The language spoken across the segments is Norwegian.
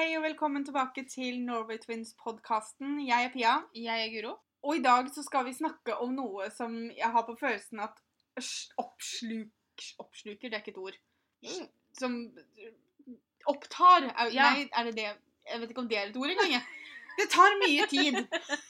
Hei og velkommen tilbake til Norway Twins-podkasten. Jeg er Pia. Jeg er Guro. Og i dag så skal vi snakke om noe som jeg har på følelsen at oppsluk, oppsluker, det er ikke et ord. Som opptar Ja. Nei, er det det? Jeg vet ikke om det er et ord engang. Det tar mye tid.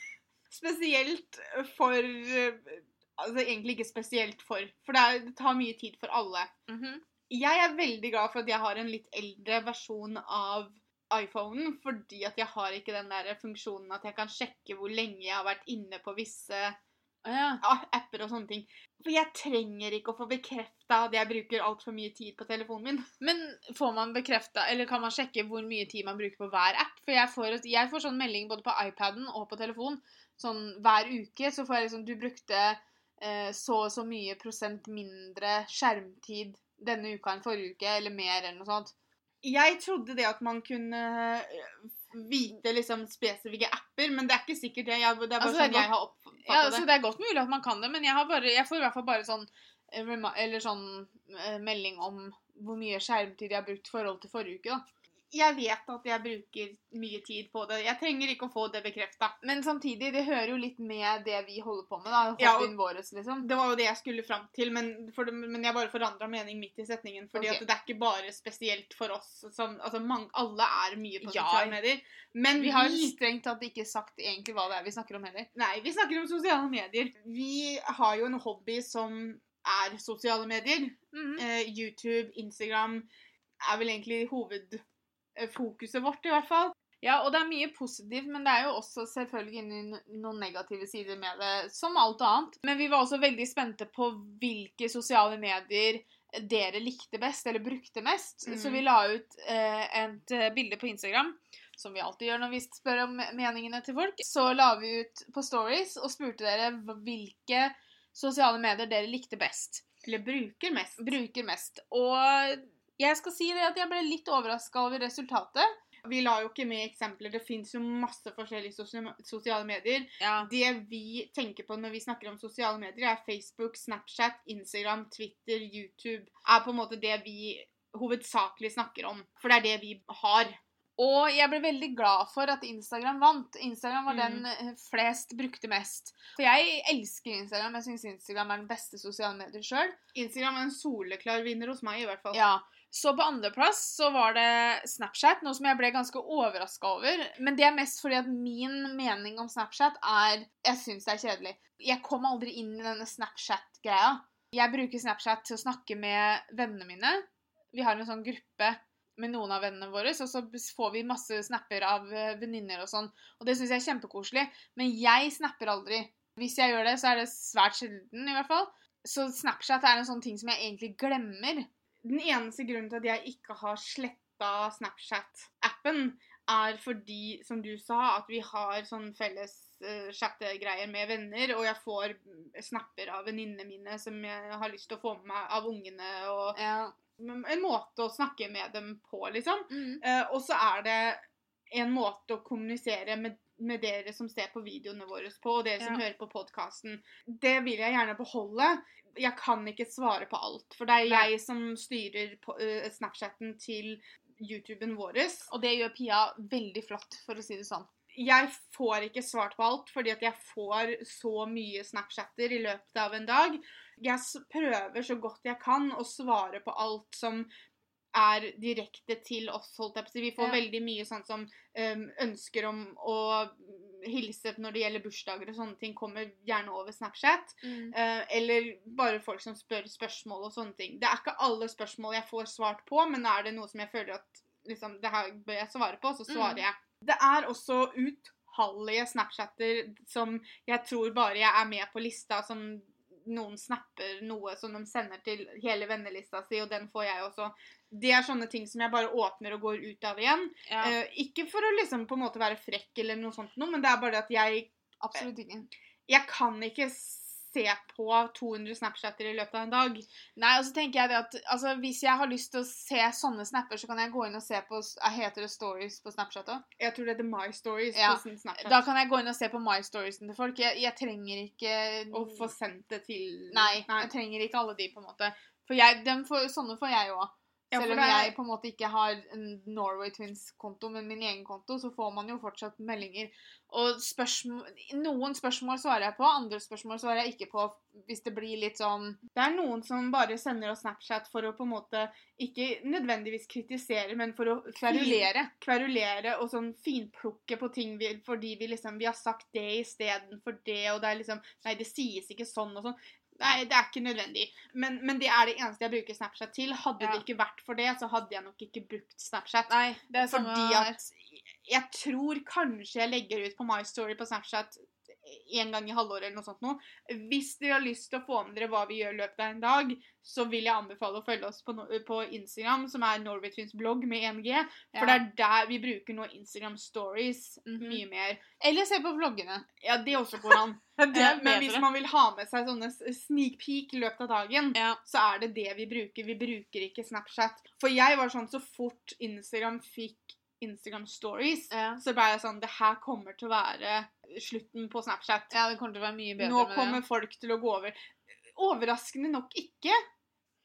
Spesielt for Altså egentlig ikke spesielt for, for det, er, det tar mye tid for alle. Mhm. Jeg er veldig glad for at jeg har en litt eldre versjon av iPhonen, fordi at jeg har ikke den der funksjonen at jeg kan sjekke hvor lenge jeg har vært inne på visse ja. apper og sånne ting. For jeg trenger ikke å få bekrefta at jeg bruker altfor mye tid på telefonen min. Men får man bekrefta, eller kan man sjekke hvor mye tid man bruker på hver app? For jeg får, jeg får sånn melding både på iPaden og på telefon. Sånn hver uke så får jeg liksom Du brukte eh, så og så mye prosent mindre skjermtid denne uka enn forrige uke, eller mer, eller noe sånt. Jeg trodde det at man kunne øh, vite liksom spesifikke apper, men det er ikke sikkert det. Jeg, det er bare Altså, sånn jeg har oppfatta Ja, altså, det. det er godt mulig at man kan det, men jeg, har bare, jeg får i hvert fall bare sånn eh, Eller sånn eh, melding om hvor mye skjermtid jeg har brukt i forhold til forrige uke, da. Jeg vet at jeg bruker mye tid på det. Jeg trenger ikke å få det bekrefta. Men samtidig, det hører jo litt med det vi holder på med, da. Ja, våres, liksom. Det var jo det jeg skulle fram til, men, det, men jeg bare forandra mening midt i setningen. Fordi okay. det er ikke bare spesielt for oss som Altså, mange, alle er mye på Ja. sosiale medier. Men Vi har strengt tatt ikke sagt egentlig hva det er vi snakker om heller. Nei, vi snakker om sosiale medier. Vi har jo en hobby som er sosiale medier. Mhm. Eh, YouTube, Instagram er vel egentlig hovedfokuset vårt, i hvert fall. Ja, og det er mye positivt, men det er jo også selvfølgelig no- noen negative sider med det, som alt annet. Men vi var også veldig spente på hvilke sosiale medier dere likte best, eller brukte mest. Mm. Så vi la ut eh, et eh, bilde på Instagram, som vi alltid gjør når vi spør om meningene til folk. Så la vi ut på stories og spurte dere hvilke sosiale medier dere likte best. Eller bruker mest. Bruker mest. Og jeg skal si det at jeg ble litt overraska over resultatet. Vi la jo ikke med eksempler. Det fins jo masse forskjellige sosiale medier. Ja. Det vi tenker på når vi snakker om sosiale medier, er Facebook, Snapchat, Instagram, Twitter, YouTube. Er på en måte det vi hovedsakelig snakker om. For det er det vi har. Og jeg ble veldig glad for at Instagram vant. Instagram var Mm. den eh, flest brukte mest. For jeg elsker Instagram. Jeg syns Instagram er den beste sosiale medier sjøl. Instagram er en soleklar vinner hos meg, i hvert fall. Ja. Så på andreplass så var det Snapchat, noe som jeg ble ganske overraska over. Men det er mest fordi at min mening om Snapchat er Jeg syns det er kjedelig. Jeg kom aldri inn i denne Snapchat-greia. Jeg bruker Snapchat til å snakke med vennene mine. Vi har en sånn gruppe med noen av vennene våre, og så får vi masse snapper av eh, venninner og sånn. Og det syns jeg er kjempekoselig. Men jeg snapper aldri. Hvis jeg gjør det, så er det svært sjelden, i hvert fall. Så Snapchat er en sånn ting som jeg egentlig glemmer. Den eneste grunnen til at jeg ikke har sletta Snapchat-appen, er fordi, som du sa, at vi har sånn felles uh, chattegreier med venner, og jeg får snapper av venninnene mine som jeg har lyst til å få med meg av ungene, og Ja. en måte å snakke med dem på, liksom. Mm. Uh, og så er det en måte å kommunisere med, med dere som ser på videoene våre på, og dere som Ja. hører på podkasten. Det vil jeg gjerne beholde. Jeg kan ikke svare på alt, for det er Nei. jeg som styrer på, uh, Snapchatten til YouTuben vår. Og det gjør Pia veldig flott, for å si det sånn. Jeg får ikke svart på alt, fordi at jeg får så mye Snapchatter i løpet av en dag. Jeg prøver så godt jeg kan å svare på alt som er direkte til oss, holdt jeg på å si. Vi får Ja. veldig mye sånn som um, ønsker om å hilse når det gjelder bursdager og sånne ting, kommer gjerne over Snapchat. Eh, eller bare folk som spør spørsmål og sånne ting. Det er ikke alle spørsmål jeg får svart på, men er det noe som jeg føler at liksom, det her bør jeg svare på, så svarer Mm. jeg. Det er også utallige Snapchatter som jeg tror bare jeg er med på lista, som noen snapper noe som de sender til hele vennelista si, og den får jeg også. Det er sånne ting som jeg bare åpner og går ut av igjen. Ja, Eh, ikke for å liksom på en måte være frekk eller noe sånt noe, men det er bare det at jeg absolutt ikke. jeg kan ikke se på 200 Snapchatter i løpet av en dag. Nei, og så tenker jeg det at altså, Hvis jeg har lyst til å se sånne snapper, så kan jeg gå inn og se på Heter det Stories på Snapchat òg? Jeg tror det heter My Stories Ja, på Snapchat. Da kan jeg gå inn og se på My Storiesen til folk. Jeg, jeg trenger ikke Å få sendt det til Nei, jeg trenger ikke alle de, på en måte. For jeg, dem får, sånne får jeg òg. Ja, Selv om er- jeg på en måte ikke har en Norway Twins-konto, men min egen konto, så får man jo fortsatt meldinger. Og spørsmål, noen spørsmål svarer jeg på, andre spørsmål svarer jeg ikke på hvis det blir litt sånn Det er noen som bare sender oss Snapchat for å på en måte ikke nødvendigvis kritisere, men for å kverulere. kverulere og sånn finplukke på ting vi, fordi vi liksom Vi har sagt det istedenfor det, og det er liksom Nei, det sies ikke sånn og sånn. Nei, det er ikke nødvendig. Men, men det er det eneste jeg bruker Snapchat til. Hadde Ja. det ikke vært for det, så hadde jeg nok ikke brukt Snapchat. Nei, det er Fordi at jeg tror kanskje jeg legger ut på My Story på Snapchat en gang i halvåret eller noe sånt noe. Hvis dere har lyst til å få med dere hva vi gjør i løpet av en dag, så vil jeg anbefale å følge oss på, på Instagram, som er Norway blogg med 1G. For det er der vi bruker nå Instagram Stories Mhm. mye mer. Eller se på vloggene. Ja, det også går an. Eh, Men hvis man vil ha med seg sånne sneak peek i løpet av dagen, Ja. så er det det vi bruker. Vi bruker ikke Snapchat. For jeg var sånn så fort Instagram fikk Instagram stories, Ja. så ble jeg sånn Det her kommer til å være slutten på Snapchat. ja, det kommer til å være mye bedre Nå kommer folk til å gå over. Overraskende nok ikke.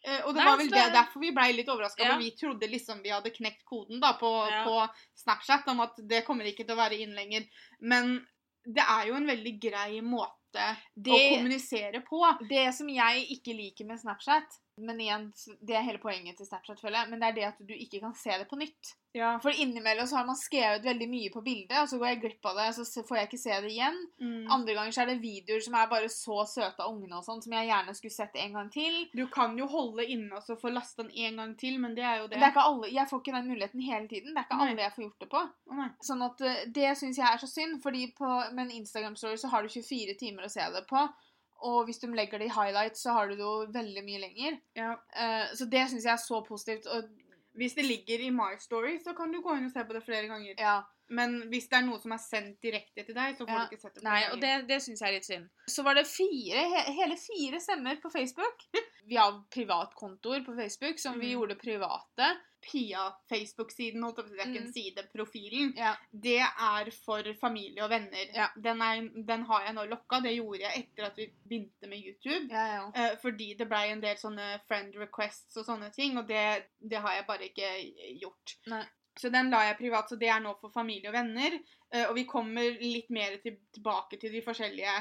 Eh, Og det Nei, var vel det det- derfor vi blei litt overraska. Ja. For vi trodde liksom vi hadde knekt koden da på, Ja. på Snapchat om at det kommer ikke til å være inn lenger. Men det er jo en veldig grei måte å kommunisere på. det som jeg ikke liker med Snapchat men igjen, Det er hele poenget til Snapchat, føler jeg. Men det er det at du ikke kan se det på nytt. Ja. For innimellom så har man skrevet veldig mye på bildet, og så går jeg glipp av det, så får jeg ikke se det igjen. Mm. Andre ganger så er det videoer som er bare så søte av ungene og sånn, som jeg gjerne skulle sett en gang til. Du kan jo holde inne og så få lasta den en gang til, men det er jo det. Det er alle, jeg får ikke den muligheten hele tiden. Det er ikke Nei. alle jeg får gjort det på. Nei. Sånn at eh, Det syns jeg er så synd, fordi på, med en Instagram-story så har du 24 timer å se det på. Og hvis du legger det i highlights, så har du det jo veldig mye lenger. Ja. Uh, så det syns jeg er så positivt. Og Hvis det ligger i My Story, så kan du gå inn og se på det flere ganger. ja, Men hvis det er noe som er sendt direkte til deg, så får Ja. du ikke sett det Nei, og det, det syns jeg er litt synd. Så var det fire, he, hele fire stemmer på Facebook. Vi har privatkontoer på Facebook som vi Mhm. gjorde private. Pia Facebook-siden, holdt jeg på å si, det er ikke Mm. en side, profilen, Ja. det er for familie og venner. Ja. Den, er, den har jeg nå lokka. Det gjorde jeg etter at vi begynte med YouTube. Ja, ja. Eh, fordi det blei en del sånne friend requests og sånne ting, og det, det har jeg bare ikke gjort. Nei. Så den la jeg privat, så det er nå for familie og venner. Eh, og vi kommer litt mer til, tilbake til de forskjellige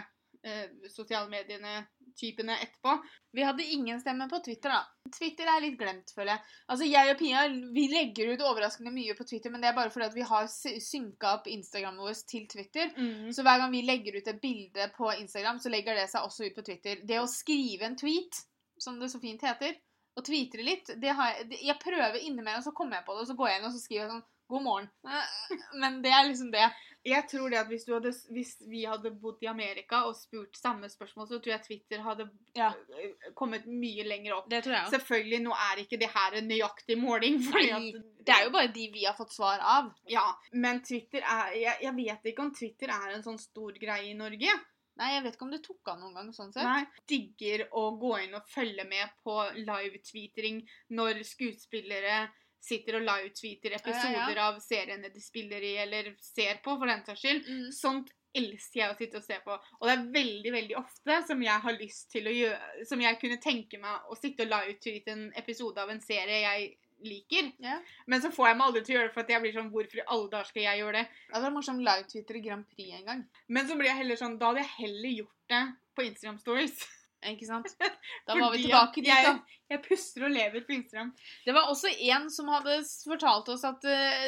eh, sosiale mediene-typene etterpå. Vi hadde ingen stemme på Twitter, da. Twitter er litt glemt, føler jeg. Altså, Jeg og Pia vi legger ut overraskende mye på Twitter, men det er bare fordi at vi har sy- synka opp Instagrammen vår til Twitter. Så hver gang vi legger ut et bilde på Instagram, så legger det seg også ut på Twitter. Det å skrive en tweet, som det så fint heter, og tweetre litt det har jeg, jeg prøver innimellom, så kommer jeg på det, og så går jeg inn og så skriver jeg sånn God morgen. Men det er liksom det. Jeg tror det at hvis, du hadde, hvis vi hadde bodd i Amerika og spurt samme spørsmål, så tror jeg Twitter hadde Ja. eh, kommet mye lenger opp. Det tror jeg Selvfølgelig, nå er ikke det her en nøyaktig måling. fordi at- Det er jo bare de vi har fått svar av. Ja, men Twitter er jeg, jeg vet ikke om Twitter er en sånn stor greie i Norge. Nei, jeg vet ikke om det tok av noen gang. sånn sett. Nei. Digger å gå inn og følge med på live-tweetering når skuespillere sitter og live-tweeter episoder av seriene de spiller i, eller ser på, for den saks skyld. Mm. Sånt elsker jeg å sitte og se på. Og det er veldig veldig ofte som jeg har lyst til å gjøre Som jeg kunne tenke meg å sitte og live-tweete en episode av en serie jeg liker. Ja. Men så får jeg meg aldri til å gjøre det, for at jeg blir sånn Hvorfor i alle dager skal jeg gjøre det? Ja, Det var morsomt live-twitter i Grand Prix en gang. Men så blir jeg heller sånn Da hadde jeg heller gjort det på Instagram Stories. Ikke sant? Da var vi tilbake dit, da. Jeg puster og lever på Instagram. Det var også en som hadde fortalt oss at uh,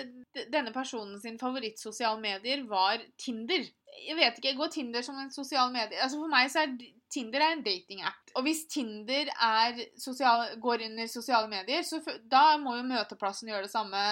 denne personen sin favorittsosiale medier var Tinder. Jeg vet ikke, Går Tinder som en sosial medie? Altså For meg så er Tinder er en datingapp. Og hvis Tinder er sosial, går under sosiale medier, så da må jo Møteplassen gjøre det samme.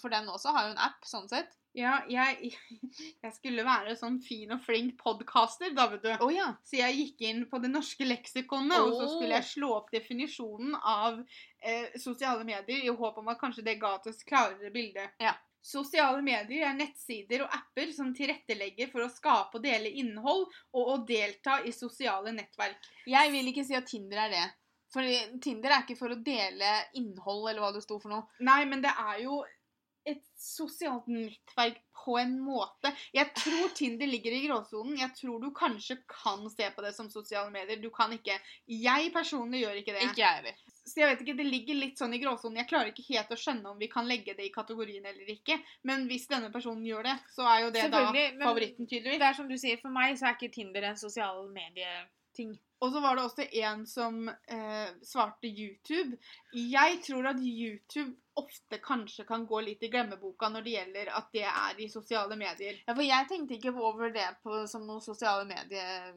For den også har jo en app, sånn sett. Ja, jeg, jeg skulle være sånn fin og flink podcaster, da, vet du. Å ja. Så jeg gikk inn på det norske leksikonet, og så skulle jeg slå opp definisjonen av eh, sosiale medier, i håp om at kanskje det ga oss klarere bilde. Ja. Sosiale medier er nettsider og apper som tilrettelegger for å skape og dele innhold, og å delta i sosiale nettverk. Jeg vil ikke si at Tinder er det. For Tinder er ikke for å dele innhold, eller hva det sto for noe. Nei, men det er jo et sosialt nettverk på en måte. Jeg tror Tinder ligger i gråsonen. Jeg tror du kanskje kan se på det som sosiale medier. Du kan ikke. Jeg personlig gjør ikke det. Ikke jeg heller. Så jeg vet ikke, Det ligger litt sånn i gråsonen. Jeg klarer ikke helt å skjønne om vi kan legge det i kategorien eller ikke. Men hvis denne personen gjør det, så er jo det da favoritten, tydeligvis. Det er som du sier, for meg så er ikke Tinder en sosial medieting. Og så var det også en som eh, svarte YouTube. Jeg tror at YouTube ofte kanskje kan gå litt i glemmeboka når det gjelder at det er i sosiale medier. Ja, for jeg tenkte ikke over det på, som noe sosiale medier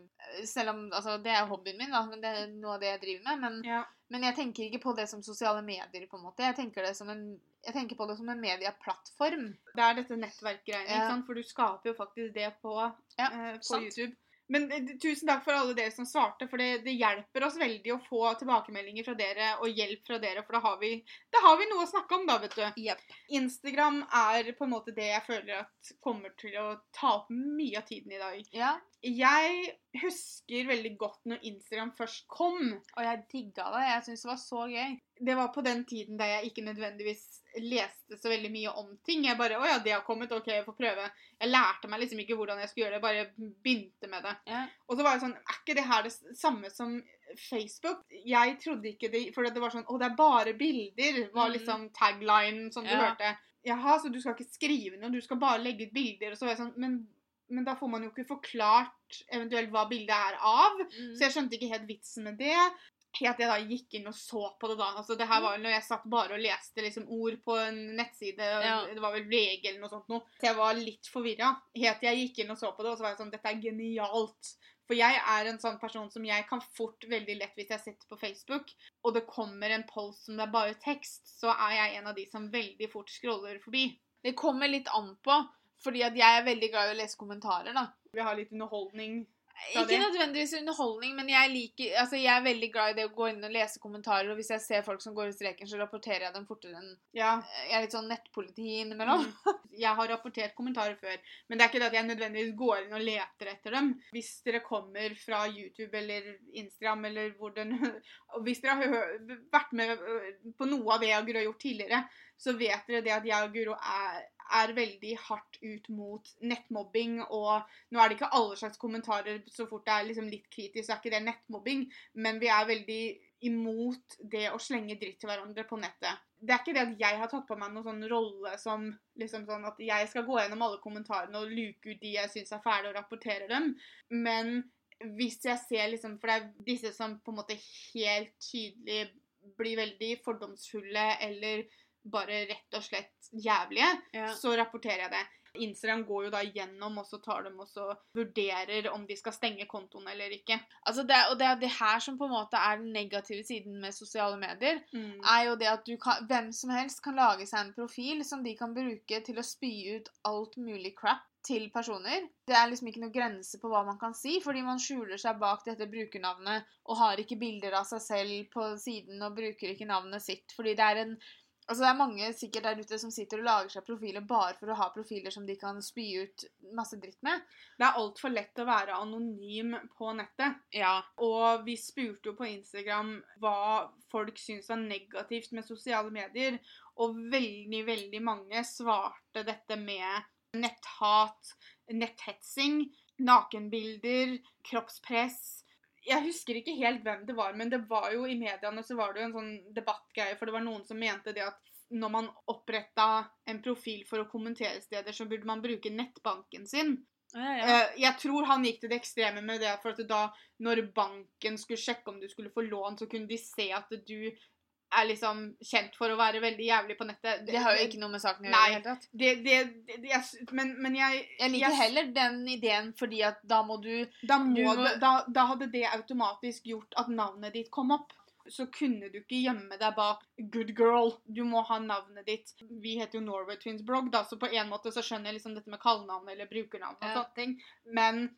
Selv om altså, det er hobbyen min, da, men det er noe av det jeg driver med. Men, Ja. men jeg tenker ikke på det som sosiale medier, på en måte. Jeg tenker, det som en, jeg tenker på det som en medieplattform. Det er dette nettverkgreiene, Ja. ikke sant? For du skaper jo faktisk det på, Ja, eh, på. YouTube. Men eh, tusen takk for alle dere som svarte, for det, det hjelper oss veldig å få tilbakemeldinger fra dere og hjelp fra dere, for da har vi, da har vi noe å snakke om, da, vet du. Yep. Instagram er på en måte det jeg føler at kommer til å ta opp mye av tiden i dag. Ja, Jeg husker veldig godt når Instagram først kom. og jeg digga det. Jeg syntes det var så gøy. Det var på den tiden da jeg ikke nødvendigvis leste så veldig mye om ting. Jeg bare 'Å ja, det har kommet. OK, jeg får prøve'. Jeg lærte meg liksom ikke hvordan jeg skulle gjøre det, bare begynte med det. Ja. Og så var jeg sånn Er ikke det her det samme som Facebook? Jeg trodde ikke det For det var sånn 'Å, det er bare bilder', var Mhm. liksom tagline som du Ja. hørte. Jaha, så du skal ikke skrive noe, du skal bare legge ut bilder. Og så var jeg sånn Men, men da får man jo ikke forklart eventuelt hva bildet er av. Mm. Så jeg skjønte ikke helt vitsen med det. Til jeg da gikk inn og så på det da. Altså det her var jo når jeg satt bare og leste liksom ord på en nettside. Ja. Det var vel VG eller noe sånt noe. Så jeg var litt forvirra. Helt til jeg gikk inn og så på det, og så var jeg sånn Dette er genialt. For jeg er en sånn person som jeg kan fort veldig lett, hvis jeg sitter på Facebook, og det kommer en post som det er bare tekst, så er jeg en av de som veldig fort scroller forbi. Det kommer litt an på, fordi at jeg er veldig glad i å lese kommentarer, da. Vi har litt underholdning. Ikke nødvendigvis underholdning, men jeg, liker, altså jeg er veldig glad i det å gå inn og lese kommentarer. Og hvis jeg ser folk som går i streken, så rapporterer jeg dem fortere enn Ja. Jeg er litt sånn nettpoliti innimellom. Mm. Jeg har rapportert kommentarer før, men det er ikke det at jeg nødvendigvis går inn og leter etter dem. Hvis dere kommer fra YouTube eller Instagram eller hvor den Hvis dere har vært med øh, på noe av det jeg og Guro har gjort tidligere, så vet dere det at jeg og Guro er, er veldig hardt ut mot nettmobbing. Og nå er det ikke alle slags kommentarer så fort det er liksom litt kritisk, så er ikke det nettmobbing, men vi er veldig imot det å slenge dritt til hverandre på nettet. Det er ikke det at jeg har tatt på meg noen sånn rolle som liksom sånn at jeg skal gå gjennom alle kommentarene og luke ut de jeg syns er fæle, og rapportere dem. Men hvis jeg ser liksom For det er disse som på en måte helt tydelig blir veldig fordomsfulle eller bare rett og slett jævlige, Ja. så rapporterer jeg det. Instagram går jo da gjennom, og så tar og så vurderer om de skal stenge kontoen eller ikke. Altså det, og det er det her som på en måte er den negative siden med sosiale medier. Mm. er jo det at du kan, hvem som helst kan lage seg en profil som de kan bruke til å spy ut alt mulig crap til personer. Det er liksom ikke noe grense på hva man kan si, fordi man skjuler seg bak dette brukernavnet og har ikke bilder av seg selv på siden og bruker ikke navnet sitt, fordi det er en Altså Det er mange sikkert der ute som sitter og lager seg profiler bare for å ha profiler som de kan spy ut masse dritt med. Det er altfor lett å være anonym på nettet. Ja. Og vi spurte jo på Instagram hva folk syns var negativt med sosiale medier. Og veldig, veldig mange svarte dette med netthat, netthetsing, nakenbilder, kroppspress. Jeg husker ikke helt hvem det var, men det var jo i mediene så var det jo en sånn debattgreie, for det var noen som mente det at når man oppretta en profil for å kommentere steder, så burde man bruke nettbanken sin. Ja, ja. Eh, Jeg tror han gikk til det ekstreme med det, for at da når banken skulle sjekke om du skulle få lån, så kunne de se at du er liksom kjent for å være veldig jævlig på nettet. Det har jo ikke noe med saken å gjøre. Nei. i det det, det, det, det, jeg, men, men jeg Jeg liker heller den ideen fordi at da må du da, må Du du, da, da hadde det automatisk gjort at navnet ditt kom opp. Så kunne du ikke gjemme deg bak 'good girl'. Du må ha navnet ditt. Vi heter jo Norway Twins Blog, da, så på en måte så skjønner jeg liksom dette med kallenavn eller brukernavn og Ja. sånne ting. Men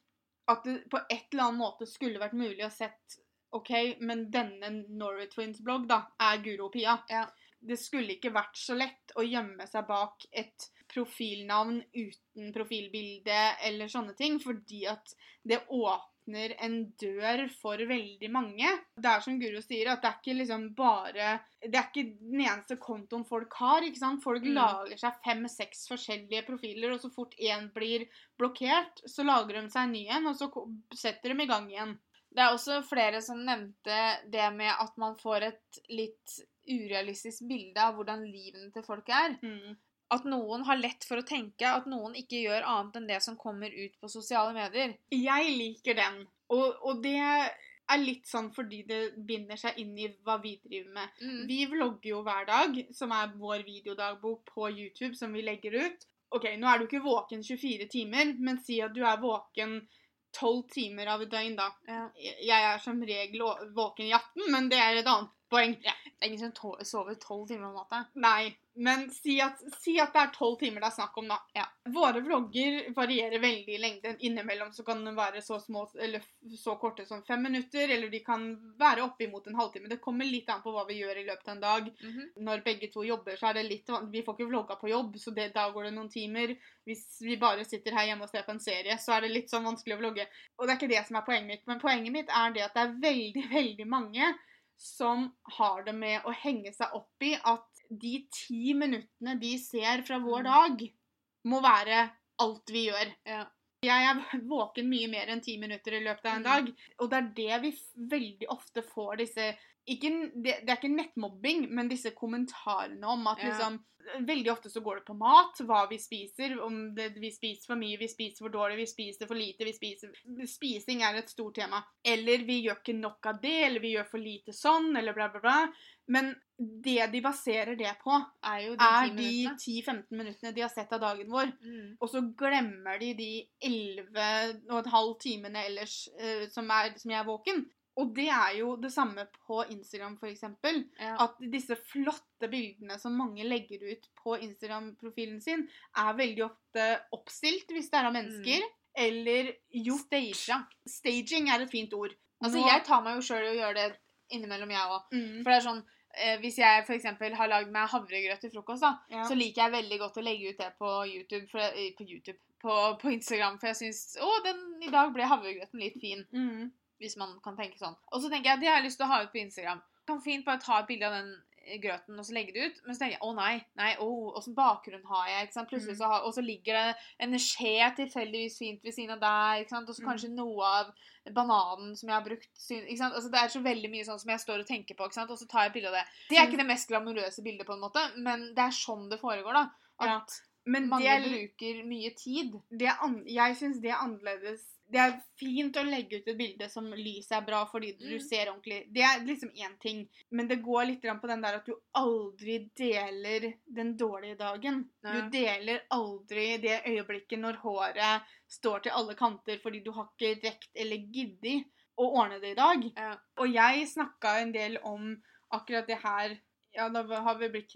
at det på et eller annet måte skulle vært mulig å sett OK, men denne Norway Twins-blogg da, er Guro og Pia. Ja. Det skulle ikke vært så lett å gjemme seg bak et profilnavn uten profilbilde eller sånne ting, fordi at det åpner en dør for veldig mange. Det er som Guro sier, at det er ikke liksom bare Det er ikke den eneste kontoen folk har. ikke sant? Folk Mm. lager seg fem-seks forskjellige profiler, og så fort én blir blokkert, så lager de seg en ny en, og så setter de i gang igjen. Det er også flere som nevnte det med at man får et litt urealistisk bilde av hvordan livene til folk er. Mm. At noen har lett for å tenke at noen ikke gjør annet enn det som kommer ut på sosiale medier. Jeg liker den. Og, og det er litt sånn fordi det binder seg inn i hva vi driver med. Mm. Vi vlogger jo hver dag, som er vår videodagbok på YouTube, som vi legger ut. Ok, nå er du ikke våken 24 timer, men si at du er våken 12 timer av et døgn, da. Ja. Jeg er som regel våken i 18, men det er et annet poeng. Det er ingen som sover tolv timer om natta. Nei, men si at, si at det er 12 timer det er snakk om, da. Ja. Våre vlogger varierer veldig i lengden. Innimellom så kan de være så små, eller så korte som fem minutter, eller de kan være oppimot en halvtime. Det kommer litt an på hva vi gjør i løpet av en dag. Mhm. Når begge to jobber, så er det litt vanskelig. Vi får ikke vlogga på jobb, så det, da går det noen timer. Hvis vi bare sitter her hjemme og ser på en serie, så er det litt sånn vanskelig å vlogge. Og det er ikke det som er poenget mitt, men poenget mitt er det at det er veldig, veldig mange som har det med å henge seg opp i at de ti minuttene de ser fra vår Mm. dag, må være alt vi gjør. Ja. Jeg er våken mye mer enn ti minutter i løpet av en Mm. dag. Og det er det vi veldig ofte får disse ikke, det, det er ikke nettmobbing, men disse kommentarene om at Ja. liksom Veldig ofte så går det på mat, hva vi spiser. Om det, vi spiser for mye, vi spiser for dårlig, vi spiser for lite. vi spiser... Spising er et stort tema. Eller vi gjør ikke nok av det, eller vi gjør for lite sånn, eller bla, bla, bla. Men det de baserer det på, Er er de 10-15 minuttene de har sett av dagen vår. Mm. Og så glemmer de de 11 og et halv timene ellers uh, som, er, som jeg er våken. Og det er jo det samme på Instagram, f.eks. Ja. At disse flotte bildene som mange legger ut på Instagram-profilen sin, er veldig ofte oppstilt hvis det er av mennesker. Eller gjort Stagea. Staging er et fint ord. Altså, jeg tar meg jo sjøl i å gjøre det innimellom, jeg òg. mm, For det er sånn eh, Hvis jeg f.eks. har lagd meg havregrøt til frokost, da, ja. så liker jeg veldig godt å legge ut det på YouTube. For, eh, på, YouTube på, på Instagram, for jeg syns Å, den, i dag ble havregrøten litt fin. mm, Hvis man kan tenke sånn. Og så tenker jeg det har jeg lyst til å ha ut på Instagram. Kan fint bare ta et bilde av den eh, grøten og så legge det ut. Men så tenker jeg å nei, nei, å, åssen bakgrunn har jeg? Plutselig Mm. så har, Og så ligger det en skje tilfeldigvis fint ved siden av der. ikke sant? Og så Mm. kanskje noe av bananen som jeg har brukt. ikke sant? Altså Det er så veldig mye sånn som jeg står og tenker på, ikke sant? og så tar jeg et bilde av det. Det er Mm. ikke det mest glamorøse bildet, på en måte, men det er sånn det foregår, da. Ja. At Men mange det er, bruker mye tid. det jeg syns det er annerledes. Det er fint å legge ut et bilde som lyset er bra fordi du Mm. ser ordentlig. Det er liksom én ting. Men det går litt på den der at du aldri deler den dårlige dagen. Nei. Du deler aldri det øyeblikket når håret står til alle kanter fordi du har ikke rekt eller giddet å ordne det i dag. Ja. Og jeg snakka en del om akkurat det her ja, da har vi blitt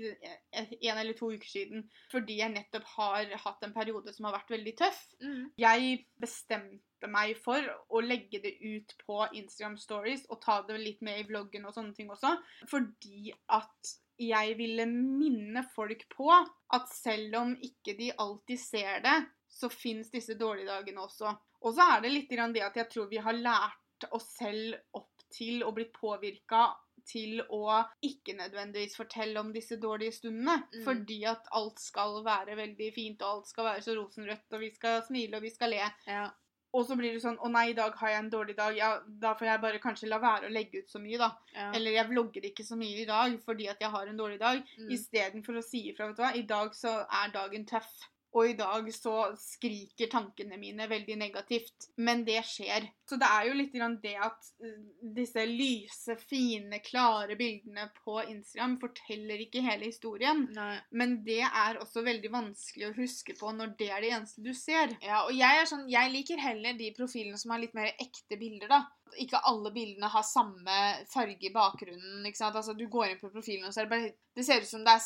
en eller to uker siden. Fordi jeg nettopp har hatt en periode som har vært veldig tøff. Mm. Jeg bestemte meg for å legge det ut på Instagram Stories og ta det litt med i vloggen og sånne ting også. Fordi at jeg ville minne folk på at selv om ikke de alltid ser det, så fins disse dårlige dagene også. Og så er det litt det at jeg tror vi har lært oss selv opp til og blitt påvirka til å ikke nødvendigvis fortelle om disse dårlige stundene. Mm. Fordi at alt skal være veldig fint, og alt skal være så rosenrødt, og vi skal smile og vi skal le. Ja. Og så blir det sånn Å nei, i dag har jeg en dårlig dag. Ja, da får jeg bare kanskje la være å legge ut så mye, da. Ja. Eller jeg vlogger ikke så mye i dag fordi at jeg har en dårlig dag. Mm. Istedenfor å si ifra, vet du hva. I dag så er dagen tøff. Og i dag så skriker tankene mine veldig negativt. Men det skjer. Så det er jo litt grann det at eh, disse lyse, fine, klare bildene på Instagram forteller ikke hele historien. Nei. Men det er også veldig vanskelig å huske på når det er det eneste du ser. Ja, og jeg er sånn, jeg liker heller de profilene som har litt mer ekte bilder, da. Ikke alle bildene har samme farge i bakgrunnen. ikke sant? Altså, Du går inn på profilen, og så er det bare Det ser ut som det er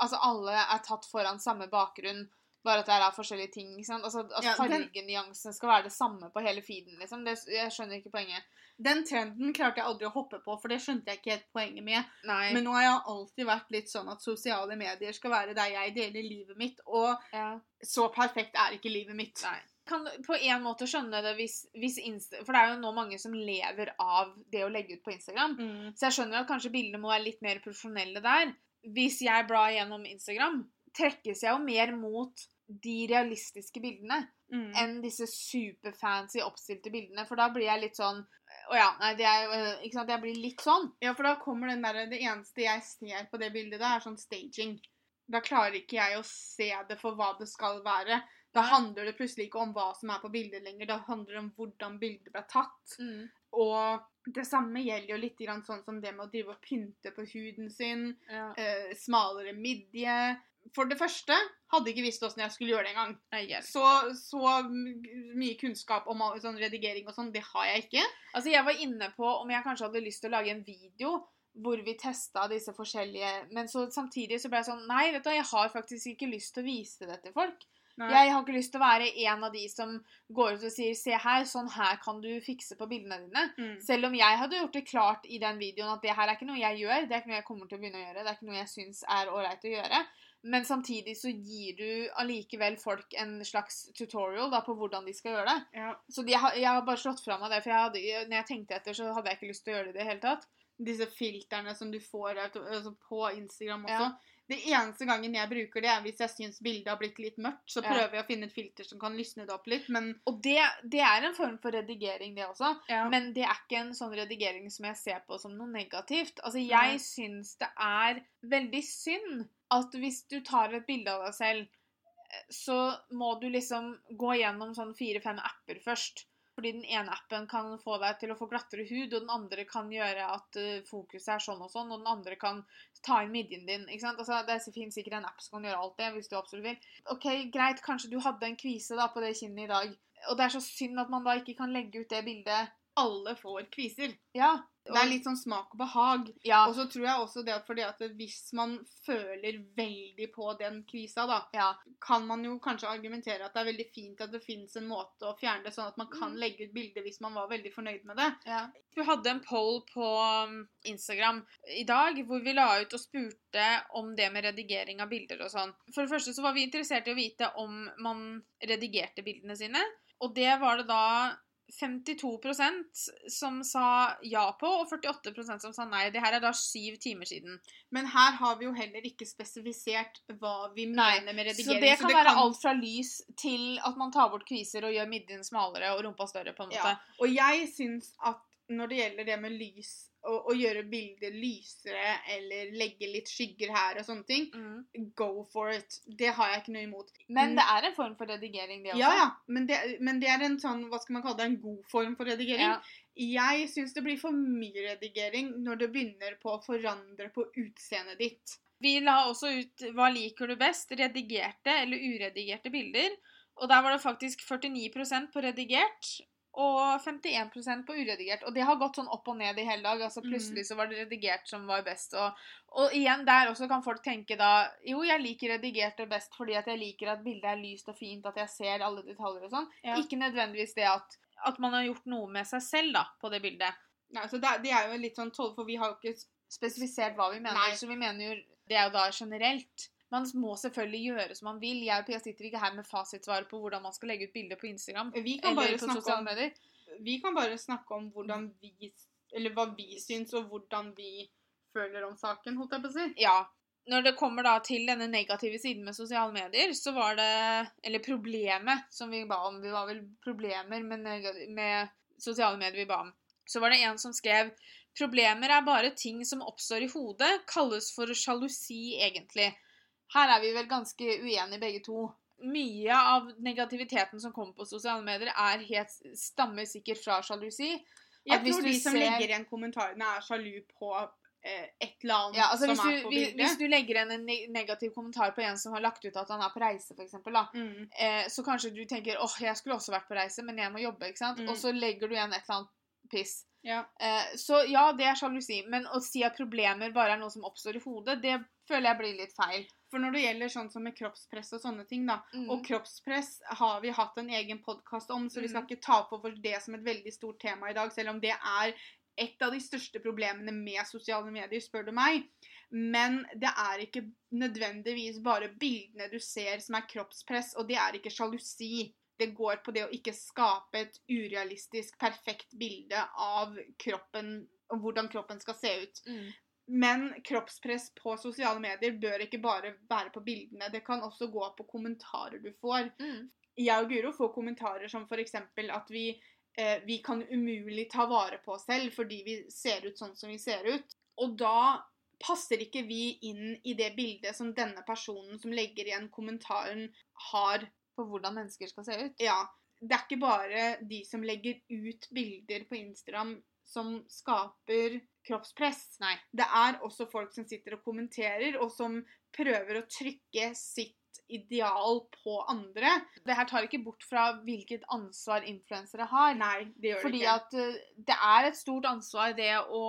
Altså, alle er tatt foran samme bakgrunn, bare at det er forskjellige ting. ikke sant? Altså, at Ja, Fargenyansene skal være det samme på hele feeden, liksom. Det, jeg skjønner ikke poenget. Den trenden klarte jeg aldri å hoppe på, for det skjønte jeg ikke helt poenget med. Nei. Men nå har jeg alltid vært litt sånn at sosiale medier skal være der jeg deler livet mitt, og ja. så perfekt er ikke livet mitt. Nei. Kan på en måte skjønne det hvis, hvis Insta... For det er jo nå mange som lever av det å legge ut på Instagram. Mm. Så jeg skjønner at kanskje bildene må være litt mer profesjonelle der. Hvis jeg blar gjennom Instagram, trekkes jeg jo mer mot de realistiske bildene Mm. enn disse superfancy oppstilte bildene. For da blir jeg litt sånn Å ja, nei, det er eh, Ikke sant, jeg blir litt sånn. Ja, for da kommer den derre Det eneste jeg ser på det bildet, da, er sånn staging. Da klarer ikke jeg å se det for hva det skal være. Da handler det plutselig ikke om hva som er på bildet lenger. Da handler det om hvordan bildet ble tatt. Og det samme gjelder jo litt sånn som det med å drive og pynte på huden sin. Ja. Eh, smalere midje. For det første hadde ikke visst åssen jeg skulle gjøre det engang. Nei, Så, så mye kunnskap om sånn redigering og sånn, det har jeg ikke. Altså, jeg var inne på om jeg kanskje hadde lyst til å lage en video hvor vi testa disse forskjellige Men så samtidig så ble jeg sånn Nei, vet du, jeg har faktisk ikke lyst til å vise det til folk. Jeg har ikke lyst til å være en av de som går ut og sier 'se her, sånn her kan du fikse på bildene dine'. Mm. Selv om jeg hadde gjort det klart i den videoen at det her er ikke noe jeg gjør, det er ikke noe jeg kommer til å begynne å gjøre, det er ikke noe jeg syns er ålreit å gjøre. Men samtidig så gir du allikevel folk en slags tutorial da, på hvordan de skal gjøre det. Ja. Så de, jeg, har, jeg har bare slått fra meg det, for jeg hadde, når jeg tenkte etter, så hadde jeg ikke lyst til å gjøre det i det hele tatt. Disse filterne som du får altså på Instagram også. Ja. Det eneste gangen jeg bruker det, er hvis jeg syns bildet har blitt litt mørkt. Så prøver jeg å finne et filter som kan lysne det opp litt, men Og det, det er en form for redigering, det også. ja. Men det er ikke en sånn redigering som jeg ser på som noe negativt. Altså, jeg jeg syns det er veldig synd at hvis du tar et bilde av deg selv, eh, så må du liksom gå gjennom sånn fire-fem apper først. Fordi den ene appen kan få deg til å få glattere hud, og den andre kan gjøre at eh, fokuset er sånn og sånn, og den andre kan ta inn midjen din. ikke sant? Altså, Det finnes sikkert en app som kan gjøre alt det, hvis du absolutt vil. Ok, Greit, kanskje du hadde en kvise da på det kinnet i dag, og det er så synd at man da ikke kan legge ut det bildet. Alle får kviser. Ja. Det er litt sånn smak og behag. ja. Og så tror jeg også det at fordi at hvis man føler veldig på den kvisa, da, ja. kan man jo kanskje argumentere at det er veldig fint at det finnes en måte å fjerne det, sånn at man kan Mm. legge ut bilde hvis man var veldig fornøyd med det. Ja. Vi hadde en poll på um, Instagram i dag hvor vi la ut og spurte om det med redigering av bilder og sånn. For det første så var vi interessert i å vite om man redigerte bildene sine, og det var det da 52% som sa ja på, og 48% som sa nei. Det her er da syv timer siden. Men her har vi jo heller ikke spesifisert hva vi Nei, mener med Så det kan være alt fra lys til at man tar bort kviser og gjør midjen smalere og rumpa større, på en måte. Ja. Og jeg syns at når det gjelder det med lys, å, å gjøre bildet lysere eller legge litt skygger her og sånne ting, Mm. go for it. Det har jeg ikke noe imot. Men det er en form for redigering, det også. Ja, ja, men det, men det er en sånn, hva skal man kalle det, en god form for redigering. Ja. Jeg syns det blir for mye redigering når det begynner på å forandre på utseendet ditt. Vi la også ut hva liker du best, redigerte eller uredigerte bilder. Og der var det faktisk 49% på redigert og 51% på uredigert. Og det har gått sånn opp og ned i hele dag. altså Plutselig så var det redigert som var best. Og, og igjen, der også kan folk tenke da Jo, jeg liker redigert det best fordi at jeg liker at bildet er lyst og fint, at jeg ser alle detaljer og sånn. Ja. Ikke nødvendigvis det at, at man har gjort noe med seg selv da, på det bildet. Nei, så det, det er jo litt sånn tolv, for vi har jo ikke spesifisert hva vi mener. Nei. Så vi mener jo Det er jo da generelt. Man må selvfølgelig gjøre som man vil. Jeg og Pia sitter ikke her med fasitsvar på hvordan man skal legge ut bilder på Instagram. Vi kan Eller på sosiale om medier. vi kan bare snakke om hvordan vi Eller hva vi syns, og hvordan vi føler om saken, holdt jeg på å si. Ja. Når det kommer da til denne negative siden med sosiale medier, så var det Eller problemet som vi ba om. Vi var vel problemer med, med sosiale medier vi ba om. Så var det en som skrev Problemer er bare ting som oppstår i hodet, kalles for sjalusi, egentlig. Her er vi vel ganske uenige begge to. Mye av negativiteten som kommer på sosiale medier, er helt, stammer sikkert fra sjalusi. Jeg At hvis tror de som ser- legger igjen kommentarene, er sjalu på eh, et eller annet Ja, altså som er du, på bildet. hvis du legger igjen en negativ kommentar på en som har lagt ut at han er på reise, da, mm. eh, så kanskje du tenker åh, jeg skulle også vært på reise, men jeg må jobbe, ikke sant? Mm. Og så legger du igjen et eller annet piss. ja. Eh, så ja, det er sjalusi, men å si at problemer bare er noe som oppstår i hodet, det føler jeg blir litt feil. For når det gjelder sånn som med kroppspress og sånne ting, da, Mm. og kroppspress har vi hatt en egen podkast om, så vi skal Mm. ikke ta på for det som et veldig stort tema i dag, selv om det er et av de største problemene med sosiale medier, spør du meg. Men det er ikke nødvendigvis bare bildene du ser som er kroppspress, og det er ikke sjalusi. Det går på det å ikke skape et urealistisk, perfekt bilde av kroppen og hvordan kroppen skal se ut. Mm. Men kroppspress på sosiale medier bør ikke bare være på bildene. Det kan også gå på kommentarer du får. Mm. Jeg og Guro får kommentarer som f.eks. at vi, eh, vi kan umulig ta vare på oss selv fordi vi ser ut sånn som vi ser ut. Og da passer ikke vi inn i det bildet som denne personen som legger igjen kommentaren, har. På hvordan mennesker skal se ut. Ja. Det er ikke bare de som legger ut bilder på Instagram som skaper kroppspress. Nei. Det er også folk som sitter og kommenterer, og som prøver å trykke sitt ideal på andre. Det her tar ikke bort fra hvilket ansvar influensere har. Nei, det gjør Fordi det ikke. at eh, det er et stort ansvar det å,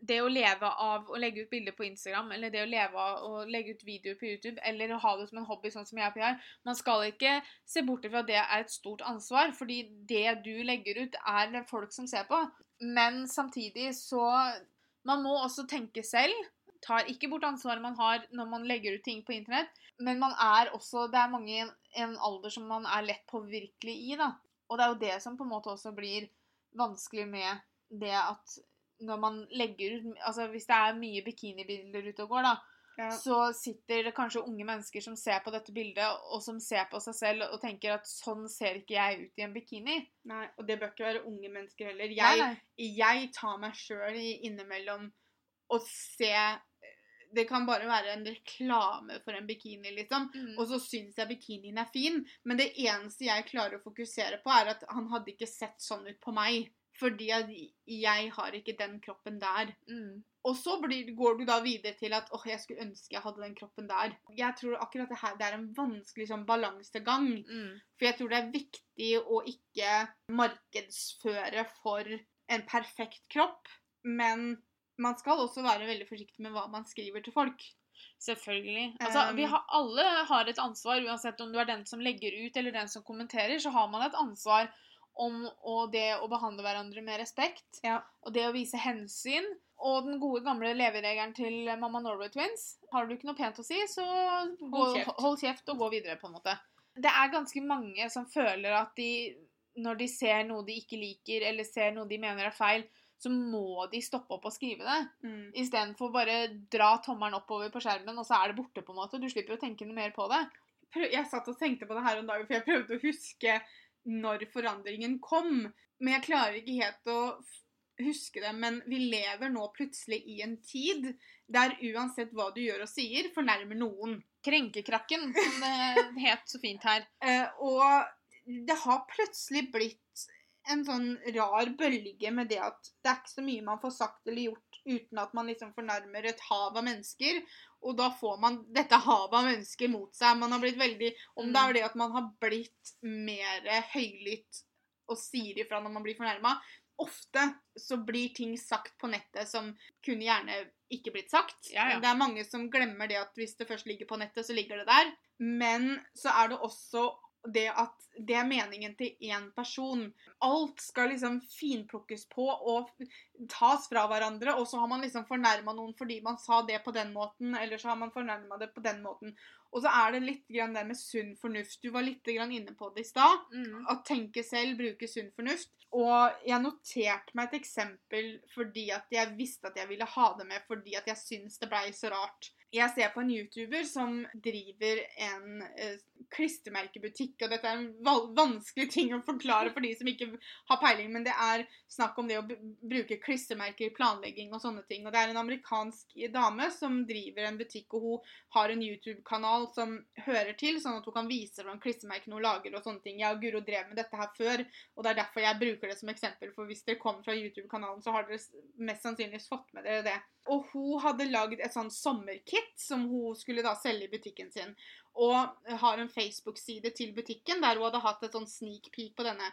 det å leve av å legge ut bilder på Instagram, eller det å leve av å legge ut videoer på YouTube, eller å ha det som en hobby, sånn som jeg og Piar. Man skal ikke se bort fra at det er et stort ansvar, fordi det du legger ut, er det folk som ser på. Men samtidig så Man må også tenke selv. Tar ikke bort ansvaret man har når man legger ut ting på internett, men man er også Det er mange i en alder som man er lett påvirkelig i, da. Og det er jo det som på en måte også blir vanskelig med det at når man legger ut Altså hvis det er mye bikinibilder ute og går, da, Ja. så sitter det kanskje unge mennesker som ser på dette bildet, og som ser på seg selv og tenker at sånn ser ikke jeg ut i en bikini. Nei, og det bør ikke være unge mennesker heller. Jeg, nei. jeg tar meg sjøl innimellom og se Det kan bare være en reklame for en bikini, liksom. Mm. Og så syns jeg bikinien er fin, men det eneste jeg klarer å fokusere på, er at han hadde ikke sett sånn ut på meg. Fordi at jeg har ikke den kroppen der. Mm. Og så blir, går du da videre til at åh, jeg skulle ønske jeg hadde den kroppen der. Jeg tror akkurat det her det er en vanskelig sånn balansegang. Mm. For jeg tror det er viktig å ikke markedsføre for en perfekt kropp. Men man skal også være veldig forsiktig med hva man skriver til folk. Selvfølgelig. Altså, Um, vi har, alle har et ansvar, uansett om du er den som legger ut eller den som kommenterer, så har man et ansvar om og det å behandle hverandre med respekt. Ja. Og det å vise hensyn. Og den gode gamle leveregelen til Mamma Norway Twins. Har du ikke noe pent å si, så gå, Hold kjeft. hold kjeft og gå videre, på en måte. Det er ganske mange som føler at de, når de ser noe de ikke liker, eller ser noe de mener er feil, så må de stoppe opp og skrive det. Mm. Istedenfor bare dra tommelen oppover på skjermen, og så er det borte. på en måte. Du slipper å tenke noe mer på det. Jeg satt og tenkte på det her om dagen, for jeg prøvde å huske når forandringen kom. Men jeg klarer ikke helt å huske det. Men vi lever nå plutselig i en tid der uansett hva du gjør og sier, fornærmer noen. Krenkekrakken, som det het så fint her. Eh, og det har plutselig blitt en sånn rar bølge med det at det er ikke så mye man får sagt eller gjort uten at man liksom fornærmer et hav av mennesker. Og da får man dette havet av mennesker mot seg. Man har blitt veldig Om det er det at man har blitt mer høylytt og sier ifra når man blir fornærma. Ofte så blir ting sagt på nettet som kunne gjerne ikke blitt sagt. Ja, ja. Det er mange som glemmer det at hvis det først ligger på nettet, så ligger det der. Men så er det også det at det er meningen til én person. Alt skal liksom finplukkes på og tas fra hverandre, og så har man liksom fornærma noen fordi man sa det på den måten, eller så har man fornærma det på den måten. Og så er det litt grann det med sunn fornuft. Du var litt grann inne på det i stad. Mm. Å tenke selv, bruke sunn fornuft. Og jeg noterte meg et eksempel fordi at jeg visste at jeg ville ha det med fordi at jeg syns det blei så rart. Jeg ser på en YouTuber som driver en eh, klistremerkebutikk, og dette er en vanskelig ting å forklare for de som ikke har peiling, men det er snakk om det å bruke klistremerker i planlegging og sånne ting. Og det er en amerikansk dame som driver en butikk, og hun har en YouTube-kanal som hører til, sånn at hun kan vise hvordan klistremerkene hun lager og sånne ting. Jeg og Guro drev med dette her før, og det er derfor jeg bruker det som eksempel, for hvis dere kommer fra YouTube-kanalen, så har dere mest sannsynligvis fått med dere det. Og hun hadde lagd et sånn sommerkit som hun skulle da selge i butikken sin. Og har en Facebook-side til butikken der hun hadde hatt et sånn sneak peek på denne.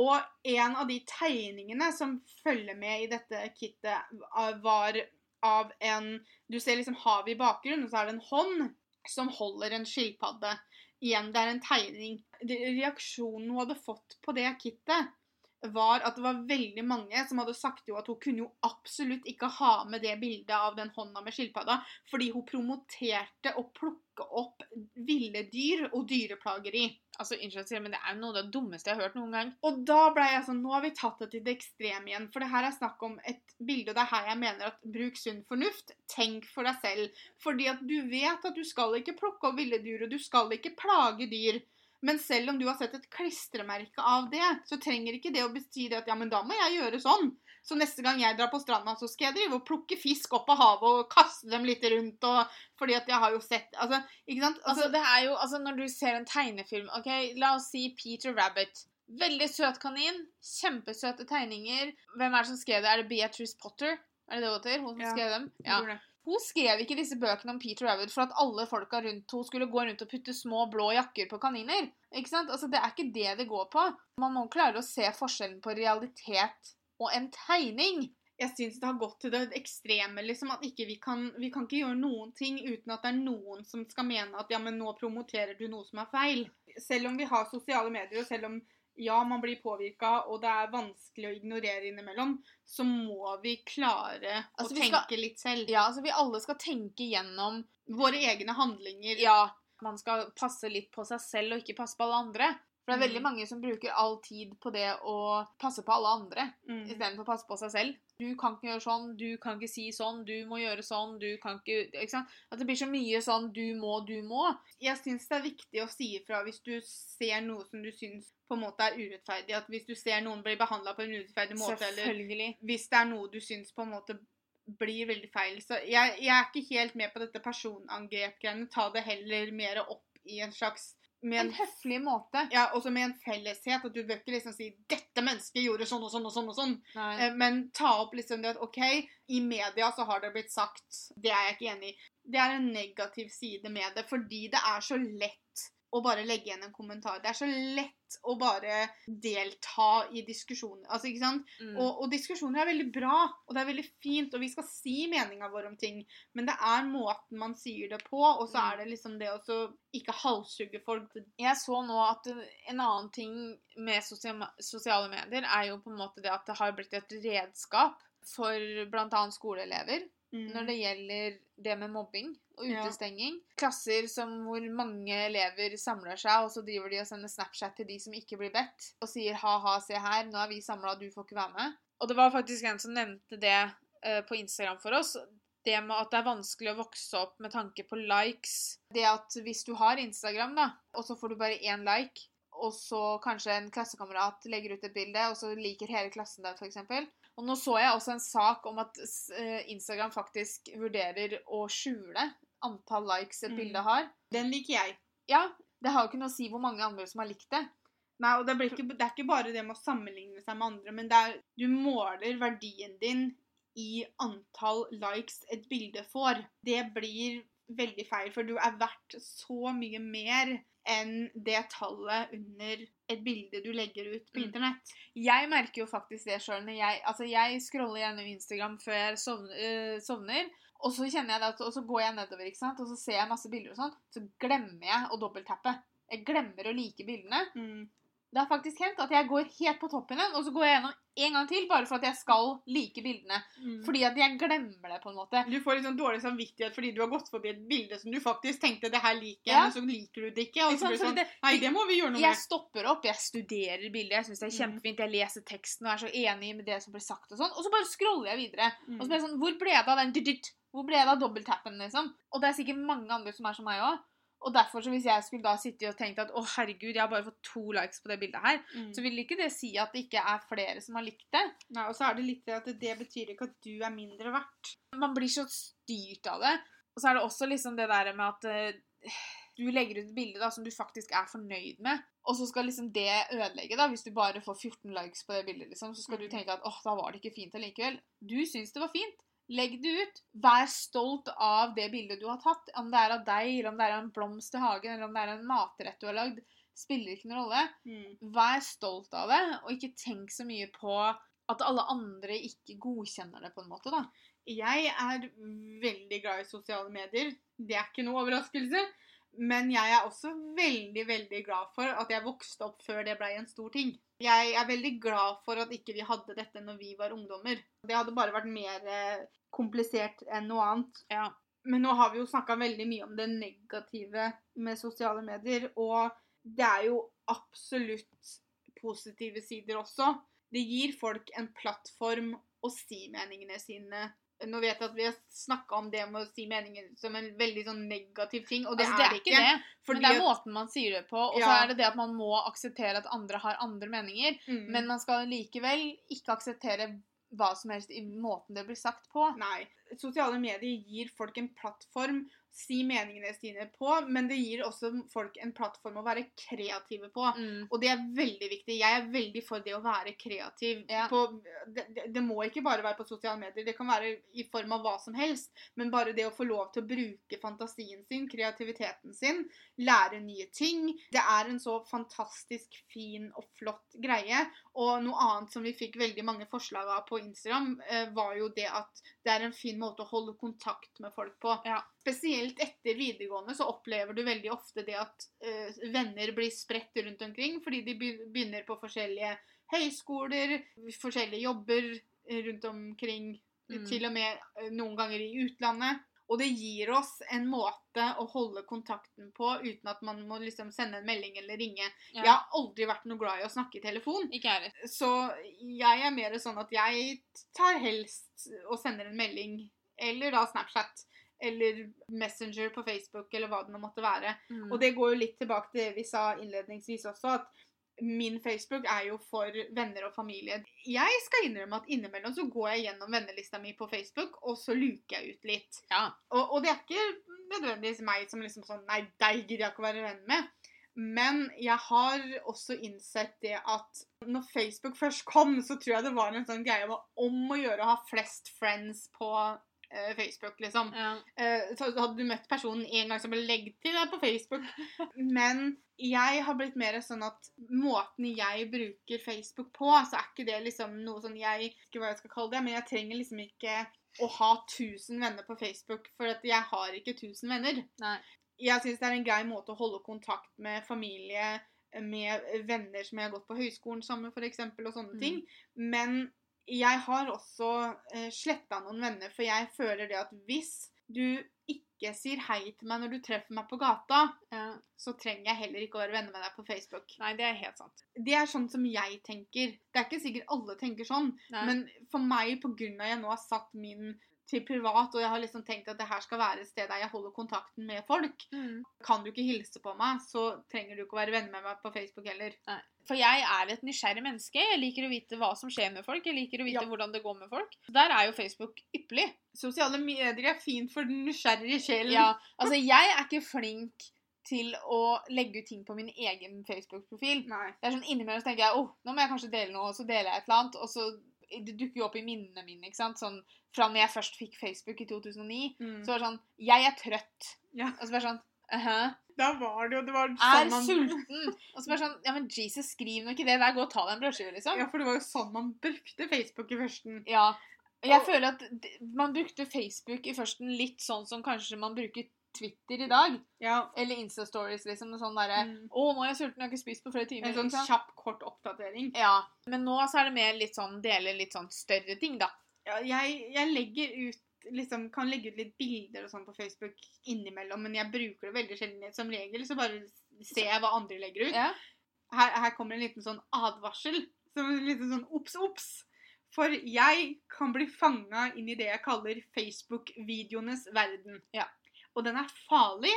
Og en av de tegningene som følger med i dette kittet, eh, var av en Du ser liksom havet i bakgrunnen, og så er det en hånd som holder en skilpadde. Igjen, det er en tegning. Reaksjonen hun hadde fått på det kittet, var at det var veldig mange som hadde sagt jo at hun kunne jo absolutt ikke ha med det bildet av den hånda med skilpadda, fordi hun promoterte å plukke opp ville dyr og dyreplageri. Altså, Unnskyld, men det er noe av det dummeste jeg har hørt noen gang. Og da ble jeg sånn Nå har vi tatt det til det ekstreme igjen. For det her er snakk om et bilde, og det er her jeg mener at bruk sunn fornuft. Tenk for deg selv. Fordi at du vet at du skal ikke plukke opp ville dyr, og du skal ikke plage dyr. Men selv om du har sett et klistremerke av det, så trenger ikke det å bety det at ja, men da må jeg gjøre sånn. Så neste gang jeg drar på stranda, så skal jeg drive og plukke fisk opp av havet og kaste dem litt rundt. Og, fordi at jeg har jo sett Altså, ikke sant? Altså, det er jo, altså, Når du ser en tegnefilm ok, La oss si Peter Rabbit. Veldig søt kanin. Kjempesøte tegninger. Hvem er det som skrev det? Er det Beatrice Potter? Er det det hun heter? Hun som Ja. skrev dem? Jeg tror det. Hun skrev ikke disse bøkene om Peter Rabbit for at alle folka rundt henne skulle gå rundt og putte små blå jakker på kaniner. Ikke sant? Altså, Det er ikke det det går på. Man må klare å se forskjellen på realitet og en tegning. Jeg syns det har gått til det ekstreme, liksom. At ikke vi kan Vi kan ikke gjøre noen ting uten at det er noen som skal mene at ja, men nå promoterer du noe som er feil. Selv om vi har sosiale medier, og selv om ja, man blir påvirka, og det er vanskelig å ignorere innimellom, så må vi klare Altså, å vi tenke skal- litt selv. Ja, altså Vi alle skal tenke gjennom Våre egne handlinger. Ja, man skal passe litt på seg selv og ikke passe på alle andre. For det er Mm. veldig mange som bruker all tid på det å passe på alle andre Mm. istedenfor å passe på seg selv. Du kan ikke gjøre sånn, du kan ikke si sånn, du må gjøre sånn, du kan ikke Ikke? At det blir så mye sånn du må, du må. Jeg syns det er viktig å si ifra hvis du ser noe som du syns på en måte er urettferdig. At hvis du ser noen bli behandla på en urettferdig måte, eller hvis det er noe du syns på en måte blir veldig feil. Så jeg, jeg er ikke helt med på dette personangrep-greiene. Ta det heller mer opp i en slags med En en, høflig måte. ja, også med en felleshet. At du bør ikke liksom si 'Dette mennesket gjorde sånn og sånn og sånn'. og sånn. Nei. Eh, Men ta opp liksom det at OK, i media så har det blitt sagt Det er jeg ikke enig i. Det er en negativ side med det, fordi det er så lett å bare legge igjen en kommentar. Det er så lett å bare delta i diskusjoner. Altså, ikke sant? Mm. Og, og diskusjoner er veldig bra, og det er veldig fint, og vi skal si meninga vår om ting, men det er måten man sier det på, og så Mm. er det liksom det å ikke halshugge folk. Jeg så nå at en annen ting med sosiale medier er jo på en måte det at det har blitt et redskap for bl.a. skoleelever når det gjelder det med mobbing og Ja. utestenging. Klasser som hvor mange elever samler seg, og så driver de og sender Snapchat til de som ikke blir bedt, og sier ha-ha, se her, nå er vi samla, du får ikke være med. Og det var faktisk en som nevnte det uh, på Instagram for oss. Det med at det er vanskelig å vokse opp med tanke på likes. Det at hvis du har Instagram, da, og så får du bare én like, og så kanskje en klassekamerat legger ut et bilde, og så liker hele klassen det, f.eks. Og nå så jeg også en sak om at eh, Instagram faktisk vurderer å skjule antall likes et Mm. bilde har. Den liker jeg. Ja, det har jo ikke noe å si hvor mange andre som har likt det. Nei, og det, blir ikke, det er ikke bare det med å sammenligne seg med andre, men det er, du måler verdien din i antall likes et bilde får. Det blir veldig feil, for du er verdt så mye mer enn det tallet under et bilde du legger ut på Mm. internett. Jeg merker jo faktisk det sjøl jeg Altså, jeg scroller gjennom Instagram før jeg sovner, øh, sovner og så kjenner jeg det og så går jeg nedover, ikke sant, og så ser jeg masse bilder og sånn, så glemmer jeg å dobbelttappe. Jeg glemmer å like bildene. Det har faktisk hendt at jeg går helt på toppen igjen, og så går jeg gjennom en gang til, bare for at jeg skal like bildene. Fordi at jeg glemmer det, på en måte. Du får sånn dårlig samvittighet fordi du har gått forbi et bilde som du faktisk tenkte det her liker jeg, Ja. men så liker du det ikke. Og så blir det sånn Nei, det må vi gjøre noe Jeg med. stopper opp, jeg studerer bildet, jeg syns det er Mm. kjempefint, jeg leser teksten og er så enig med det som blir sagt og sånn, og så bare scroller jeg videre. Mm. Og så blir jeg sånn Hvor ble det av den? Hvor ble det av dobbelttappen, liksom? Og det er sikkert mange andre som er som meg òg. Og derfor, så hvis jeg skulle da sitte og tenkt at å herregud, jeg har bare fått to likes på det bildet her, Mm. så vil ikke det si at det ikke er flere som har likt det. Nei, og så er det litt det at det betyr ikke at du er mindre verdt. Man blir så styrt av det. Og så er det også liksom det der med at uh, du legger ut et bilde da, som du faktisk er fornøyd med, og så skal liksom det ødelegge, da, hvis du bare får 14 likes på det bildet, liksom, så skal du Mm. tenke at åh, da var det ikke fint allikevel. Du syns det var fint. Legg det ut. Vær stolt av det bildet du har tatt. Om det er av deg, eller om det er en blomst i hagen, eller om det er en matrett du har lagd, spiller ikke noen rolle. Vær stolt av det, og ikke tenk så mye på at alle andre ikke godkjenner det, på en måte, da. Jeg er veldig glad i sosiale medier. Det er ikke noe overraskelse. Men jeg er også veldig, veldig glad for at jeg vokste opp før det blei en stor ting. Jeg er veldig glad for at ikke vi hadde dette når vi var ungdommer. Det hadde bare vært mer eh, komplisert enn noe annet. Ja. Men nå har vi jo snakka veldig mye om det negative med sosiale medier. Og det er jo absolutt positive sider også. Det gir folk en plattform å si meningene sine. Nå vet jeg at vi har snakka om det med å si meninger som en veldig sånn negativ ting, og det, altså, det er det ikke. det. Men det er måten man sier det på, og så er det det at man må akseptere at andre har andre meninger. Mm. Men man skal likevel ikke akseptere hva som helst i måten det blir sagt på. Nei. Sosiale medier gir folk en plattform si meningene sine på, men det gir også folk en plattform å være kreative på. Mm. Og det er veldig viktig. Jeg er veldig for det å være kreativ. Ja. På, det, det, må ikke bare være på sosiale medier, det kan være i form av hva som helst. Men bare det å få lov til å bruke fantasien sin, kreativiteten sin, lære nye ting. Det er en så fantastisk fin og flott greie. Og noe annet som vi fikk veldig mange forslag av på Instagram, eh, var jo det at det er en fin måte å holde kontakt med folk på. Ja. Spesielt etter videregående så opplever du veldig ofte det at uh, venner blir spredt rundt omkring fordi de begynner på forskjellige høyskoler, forskjellige jobber eh, rundt omkring, Mm. til og med uh, noen ganger i utlandet. Og det gir oss en måte å holde kontakten på uten at man må liksom sende en melding eller ringe. Ja. Jeg har aldri vært noe glad i å snakke i telefon. Ikke er det. Så jeg er mer sånn at jeg tar helst og sender en melding, eller da Snapchat, eller Messenger på Facebook, eller hva det nå måtte være. Mm. Og det går jo litt tilbake til det vi sa innledningsvis også, at min Facebook er jo for venner og familie. Jeg skal innrømme at innimellom så går jeg gjennom vennelista mi på Facebook, og så luker jeg ut litt. Ja. Og, og det er ikke nødvendigvis meg som liksom sånn Nei, deg gidder jeg ikke å være venn med. Men jeg har også innsett det at når Facebook først kom, så tror jeg det var en sånn greie om å gjøre å ha flest friends på eh, Facebook, liksom. Ja. Eh, så hadde du møtt personen en gang, så bare legg til deg på Facebook. Men jeg har blitt mer sånn at måten jeg bruker Facebook på, så er ikke det liksom noe sånn jeg ikke hva jeg skal kalle det, men jeg trenger liksom ikke å ha 1000 venner på Facebook, for jeg har ikke 1000 venner. Nei. Jeg syns det er en grei måte å holde kontakt med familie, med venner som jeg har gått på høyskolen sammen med, f.eks., og sånne Mm. ting. Men jeg har også eh, sletta noen venner, for jeg føler det at hvis du ikke sier hei til meg når du treffer meg på gata, Ja. så trenger jeg heller ikke å være venner med deg på Facebook. Nei, det er helt sant. Det er sånn som jeg tenker. Det er ikke sikkert alle tenker sånn, Nei. men for meg, av jeg nå har satt min til privat, og jeg har liksom tenkt at det her skal være et sted der jeg holder kontakten med folk, Mm. kan du ikke hilse på meg, så trenger du ikke å være venner med meg på Facebook heller. Nei. For jeg er et nysgjerrig menneske. Jeg liker å vite hva som skjer med folk. Jeg liker å vite Ja. hvordan det går med folk. Der er jo Facebook ypperlig. Sosiale medier er fint for den nysgjerrige sjelen. Ja, altså jeg er ikke flink til å legge ut ting på min egen Facebook-profil. Det er sånn Innimellom så tenker jeg oh, nå må jeg kanskje dele noe, og så deler jeg et eller annet. Og så det dukker jo opp i minnene mine. ikke sant? Sånn, Fra når jeg først fikk Facebook i 2009, Mm. så var det sånn Jeg er trøtt. Ja. Og så bare sånn uh -huh. Da var det jo det var Er sånn man, sulten. Og så bare sånn Ja, men Jesus, skriv nå ikke det der. Gå og ta deg en brødskive, liksom. Ja, for det var jo sånn man brukte Facebook i førsten. Ja. Jeg Og- føler at man brukte Facebook i førsten litt sånn som kanskje man bruker Twitter i dag. Ja. Eller Insta-stories, liksom. Sånn derre Mm. 'Å, nå er jeg sulten, jeg har ikke spist på flere timer.' En sånn ikke kjapp, kort oppdatering. Ja. Men nå så er det mer litt sånn dele litt sånn større ting, da. Ja, jeg, jeg legger ut liksom, kan legge ut litt bilder og sånn på Facebook innimellom, men jeg bruker det veldig sjelden. Som regel så bare ser jeg hva andre legger ut. Ja. Her, her kommer en liten sånn advarsel. Som en liten sånn obs, obs. For jeg kan bli fanga inn i det jeg kaller Facebook-videoenes verden. Ja. Og den er farlig,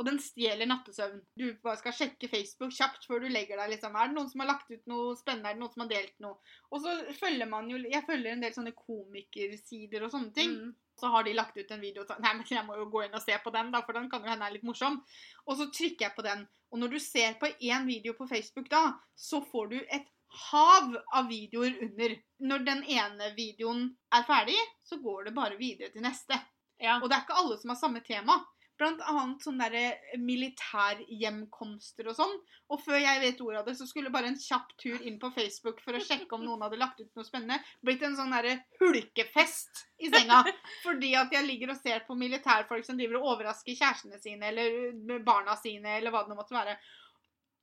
og den stjeler nattesøvn. Du bare skal sjekke Facebook kjapt før du legger deg. liksom. Er det noen som har lagt ut noe spennende? Er det noen som har delt noe? Og så følger man jo Jeg følger en del sånne komikersider og sånne ting. Mm. Så har de lagt ut en video og sånn Nei, men jeg må jo gå inn og se på den, da, for den kan jo hende er litt morsom. Og så trykker jeg på den. Og når du ser på én video på Facebook da, så får du et hav av videoer under. Når den ene videoen er ferdig, så går det bare videre til neste. Ja. Og det er ikke alle som har samme tema. Blant annet sånne der militærhjemkomster og sånn. Og før jeg vet ordet av det, så skulle bare en kjapp tur inn på Facebook for å sjekke om noen hadde lagt ut noe spennende, blitt en sånn derre hulkefest i senga. Fordi at jeg ligger og ser på militærfolk som driver og overrasker kjærestene sine eller barna sine, eller hva det måtte være.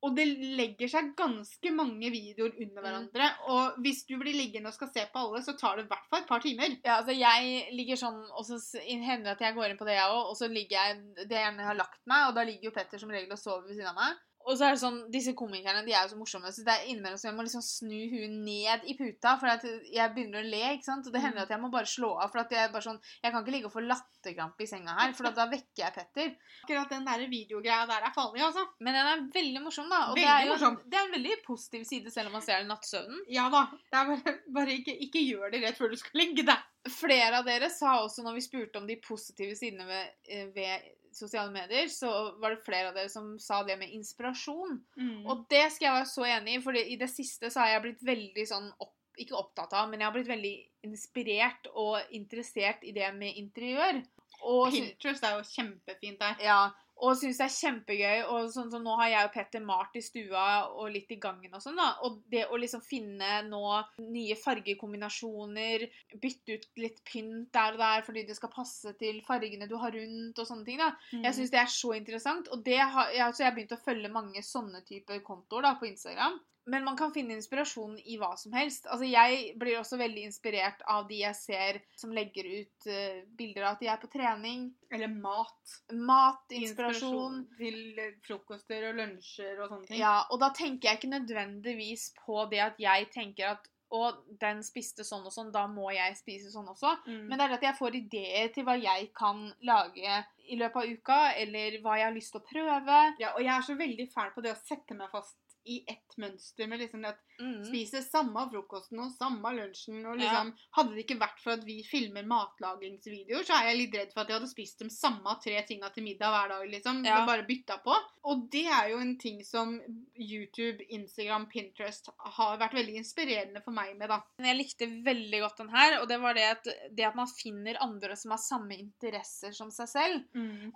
Og det legger seg ganske mange videoer under Mm. hverandre. Og hvis du blir liggende og skal se på alle, så tar det i hvert fall et par timer. Ja, altså jeg ligger sånn, og så hender det at jeg går inn på det jeg òg, og så ligger jeg det jeg har lagt meg, og da ligger jo Petter som regel og sover ved siden av meg. Og så er det sånn, Disse komikerne de er jo så morsomme, så det er innimellom så jeg må liksom snu huet ned i puta. For at jeg begynner å le. ikke sant? Og det hender Mm. at jeg må bare slå av. For at jeg bare sånn, jeg kan ikke ligge og få latterkrampe i senga her, for at da vekker jeg Petter. Akkurat den der videogreia der er farlig, altså. Men den er veldig morsom, da. Og det Veldig er jo morsom. det er en veldig positiv side, selv om man ser den i nattsøvnen. Ja da. Det er bare, bare ikke, ikke gjør det rett før du skal legge deg. Flere av dere sa også når vi spurte om de positive sidene ved, eh, ved sosiale medier, så var det flere av dere som sa det med inspirasjon. Mm. Og det skal jeg være så enig i, for i det siste så har jeg blitt veldig sånn opp, Ikke opptatt av, men jeg har blitt veldig inspirert og interessert i det med interiør. Og, Pinterest er jo kjempefint der. ja, og syns det er kjempegøy. Og sånn som nå har jeg og Petter malt i stua og litt i gangen og sånn, da. Og det å liksom finne nå nye fargekombinasjoner, bytte ut litt pynt der og der fordi det skal passe til fargene du har rundt og sånne ting, da. Mm. Jeg syns det er så interessant, og det har, jeg, altså jeg har begynt å følge mange sånne typer kontoer da, på Instagram. Men man kan finne inspirasjon i hva som helst. Altså, Jeg blir også veldig inspirert av de jeg ser som legger ut uh, bilder av at de er på trening. Eller mat. Mat, inspirasjon. Til eh, frokoster og lunsjer og sånne ting. Ja, og da tenker jeg ikke nødvendigvis på det at jeg tenker at å, den spiste sånn og sånn, da må jeg spise sånn også. Mm. Men det er at jeg får ideer til hva jeg kan lage i løpet av uka, eller hva jeg har lyst til å prøve. ja, og jeg er så veldig fæl på det å sette meg fast i ett mønster med liksom at Mm. spise samme frokosten og samme lunsjen. og Ja. liksom, Hadde det ikke vært for at vi filmer matlagingsvideoer, så er jeg litt redd for at jeg hadde spist de samme tre tinga til middag hver dag. liksom, Ja. og Bare bytta på. Og det er jo en ting som YouTube, Instagram, Pinterest har vært veldig inspirerende for meg med. da. Jeg likte veldig godt den her, og det var det at, det at man finner andre som har samme interesser som seg selv.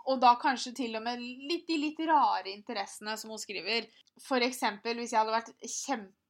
Og da kanskje til og med litt, de litt rare interessene som hun skriver. For eksempel hvis jeg hadde vært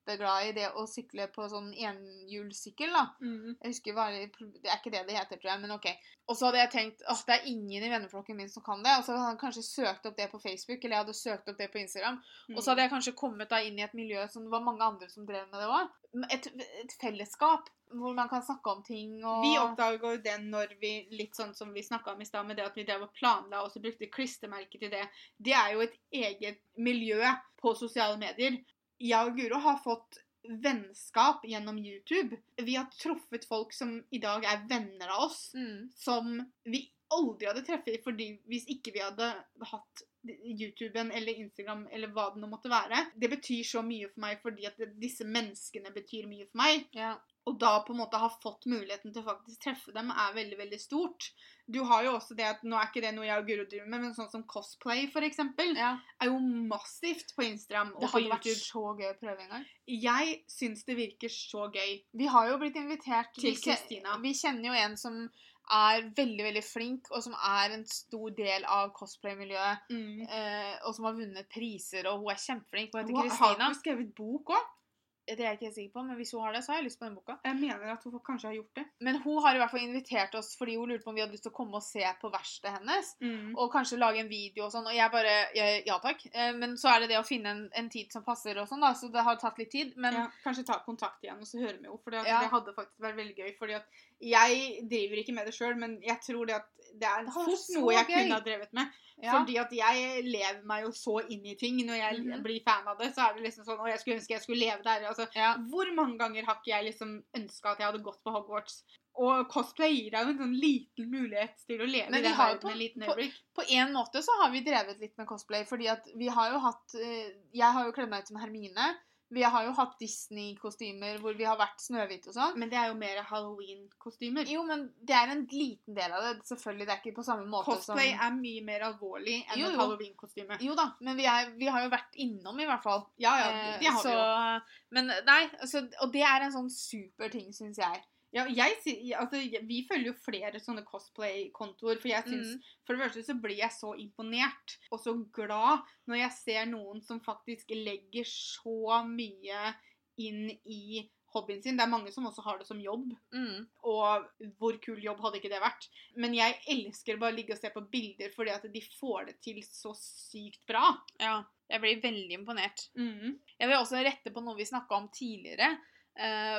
kjempeglad i det å sykle på sånn enhjulssykkel, da. Mm. Jeg husker bare, Det er ikke det det heter, tror jeg, men ok. Og så hadde jeg tenkt at det er ingen i venneflokken min som kan det. Og så hadde han kanskje søkt opp det på Facebook, eller jeg hadde søkt opp det på Instagram. Og så hadde jeg kanskje kommet da inn i et miljø som det var mange andre som drev med det òg. Et, et fellesskap hvor man kan snakke om ting og Vi oppdaga jo det når vi litt sånn som vi snakka om i stad, med det at vi drev og planla og så brukte klistremerker til det. Det er jo et eget miljø på sosiale medier. Jeg og Guro har fått vennskap gjennom YouTube. Vi har truffet folk som i dag er venner av oss, mm. som vi aldri hadde truffet fordi hvis ikke vi hadde hatt YouTuben eller Instagram eller hva det nå måtte være. Det betyr så mye for meg fordi at disse menneskene betyr mye for meg. Ja. Og da på en måte ha fått muligheten til å faktisk treffe dem, er veldig veldig stort. Du har jo også det at Nå er ikke det noe jeg og Guro driver med, men sånn som cosplay, for eksempel, ja. er jo massivt på Instagram og Det hadde vært så gøy å prøve en gang. Jeg syns det virker så gøy. Vi har jo blitt invitert Til Kristina. Vi kjenner jo en som er veldig, veldig flink, og som er en stor del av cosplay-miljøet. Mm. Eh, og som har vunnet priser, og hun er kjempeflink. Hun heter Hun har hun skrevet bok òg? Det er jeg ikke sikker på, men hvis hun har det, så har jeg lyst på den boka. Jeg mener at hun kanskje har gjort det. Men hun har i hvert fall invitert oss fordi hun lurte på om vi hadde lyst til å komme og se på verkstedet hennes. Mm. Og kanskje lage en video og sånn. Og jeg bare jeg, Ja takk. Eh, men så er det det å finne en, en tid som passer og sånn, da. Så det har tatt litt tid. Men ja, kanskje ta kontakt igjen og så høre med henne. For det, Ja. det hadde faktisk vært veldig gøy. fordi at jeg driver ikke med det sjøl, men jeg tror det at det er fort noe jeg gøy. kunne ha drevet med. ja. Fordi at jeg lever meg jo så inn i ting. Når jeg Mhm. blir fan av det, så er det liksom sånn Å, jeg skulle ønske jeg skulle leve der. Altså, ja. hvor mange ganger har ikke jeg liksom ønska at jeg hadde gått på Hogwarts? Og cosplay gir deg jo en sånn liten mulighet til å leve Men i den verden på- en liten øyeblikk. På en måte så har vi drevet litt med cosplay, fordi at vi har jo hatt eh, Jeg har jo kledd meg ut som Hermine. Vi har jo hatt Disney-kostymer hvor vi har vært Snøhvit og sånn. Men det er jo mer halloween-kostymer. Jo, men det er en liten del av det. Selvfølgelig, det er ikke på samme måte Cosplay som er mye mer alvorlig enn Jo, et halloween-kostyme. Jo da, men vi, er, vi har jo vært innom, i hvert fall. Ja, ja, Eh, det har så, vi jo. Men nei, altså, og det er en sånn super ting, syns jeg. Ja, jeg, altså, vi følger jo flere sånne cosplay-kontoer, for jeg synes, Mm. for det første så blir jeg så imponert og så glad når jeg ser noen som faktisk legger så mye inn i hobbyen sin. Det er mange som også har det som jobb, Mm. og hvor kul jobb hadde ikke det vært. Men jeg elsker bare å ligge og se på bilder fordi at de får det til så sykt bra. Ja, jeg blir veldig imponert. Mm. Jeg vil også rette på noe vi snakka om tidligere,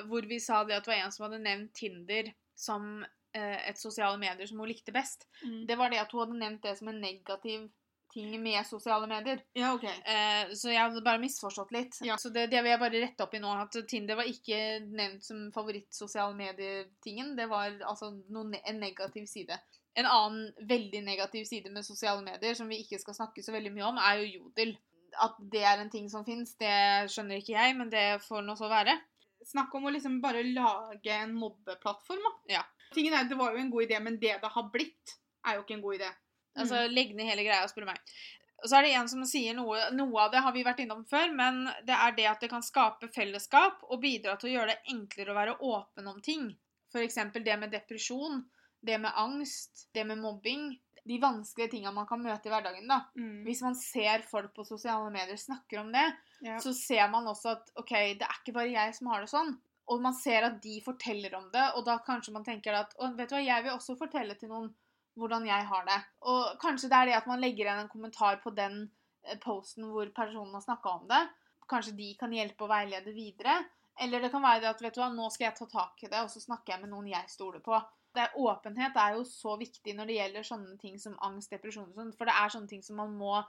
hvor vi sa det at det var en som hadde nevnt Tinder som eh, et sosiale medier som hun likte best. Mm. Det var det at hun hadde nevnt det som en negativ ting med sosiale medier. Ja, ok. Eh, så jeg hadde bare misforstått litt. Ja. Så det, det vil jeg bare rette opp i nå. At Tinder var ikke nevnt som favoritt-sosiale medier-tingen. Det var altså noen, en negativ side. En annen veldig negativ side med sosiale medier, som vi ikke skal snakke så veldig mye om, er jo Jodel. At det er en ting som fins, det skjønner ikke jeg, men det får nå så være. Snakk om å liksom bare lage en mobbeplattform, da. Ja. Tingen er Det var jo en god idé, men det det har blitt, er jo ikke en god idé. Altså, Legg ned hele greia, spør du meg. Og så er det en som sier noe Noe av det har vi vært innom før, men det er det at det kan skape fellesskap og bidra til å gjøre det enklere å være åpen om ting. F.eks. det med depresjon, det med angst, det med mobbing. De vanskelige tinga man kan møte i hverdagen. da. Mm. Hvis man ser folk på sosiale medier snakker om det, Ja. så ser man også at OK, det er ikke bare jeg som har det sånn. Og man ser at de forteller om det, og da kanskje man tenker at Å, vet du hva, jeg vil også fortelle til noen hvordan jeg har det. Og kanskje det er det at man legger igjen en kommentar på den eh, posten hvor personen har snakka om det. Kanskje de kan hjelpe og veilede videre. Eller det kan være det at vet du hva, nå skal jeg ta tak i det, og så snakker jeg med noen jeg stoler på. Det er, åpenhet er jo så viktig når det gjelder sånne ting som angst, depresjon og sånn. For det er sånne ting som man må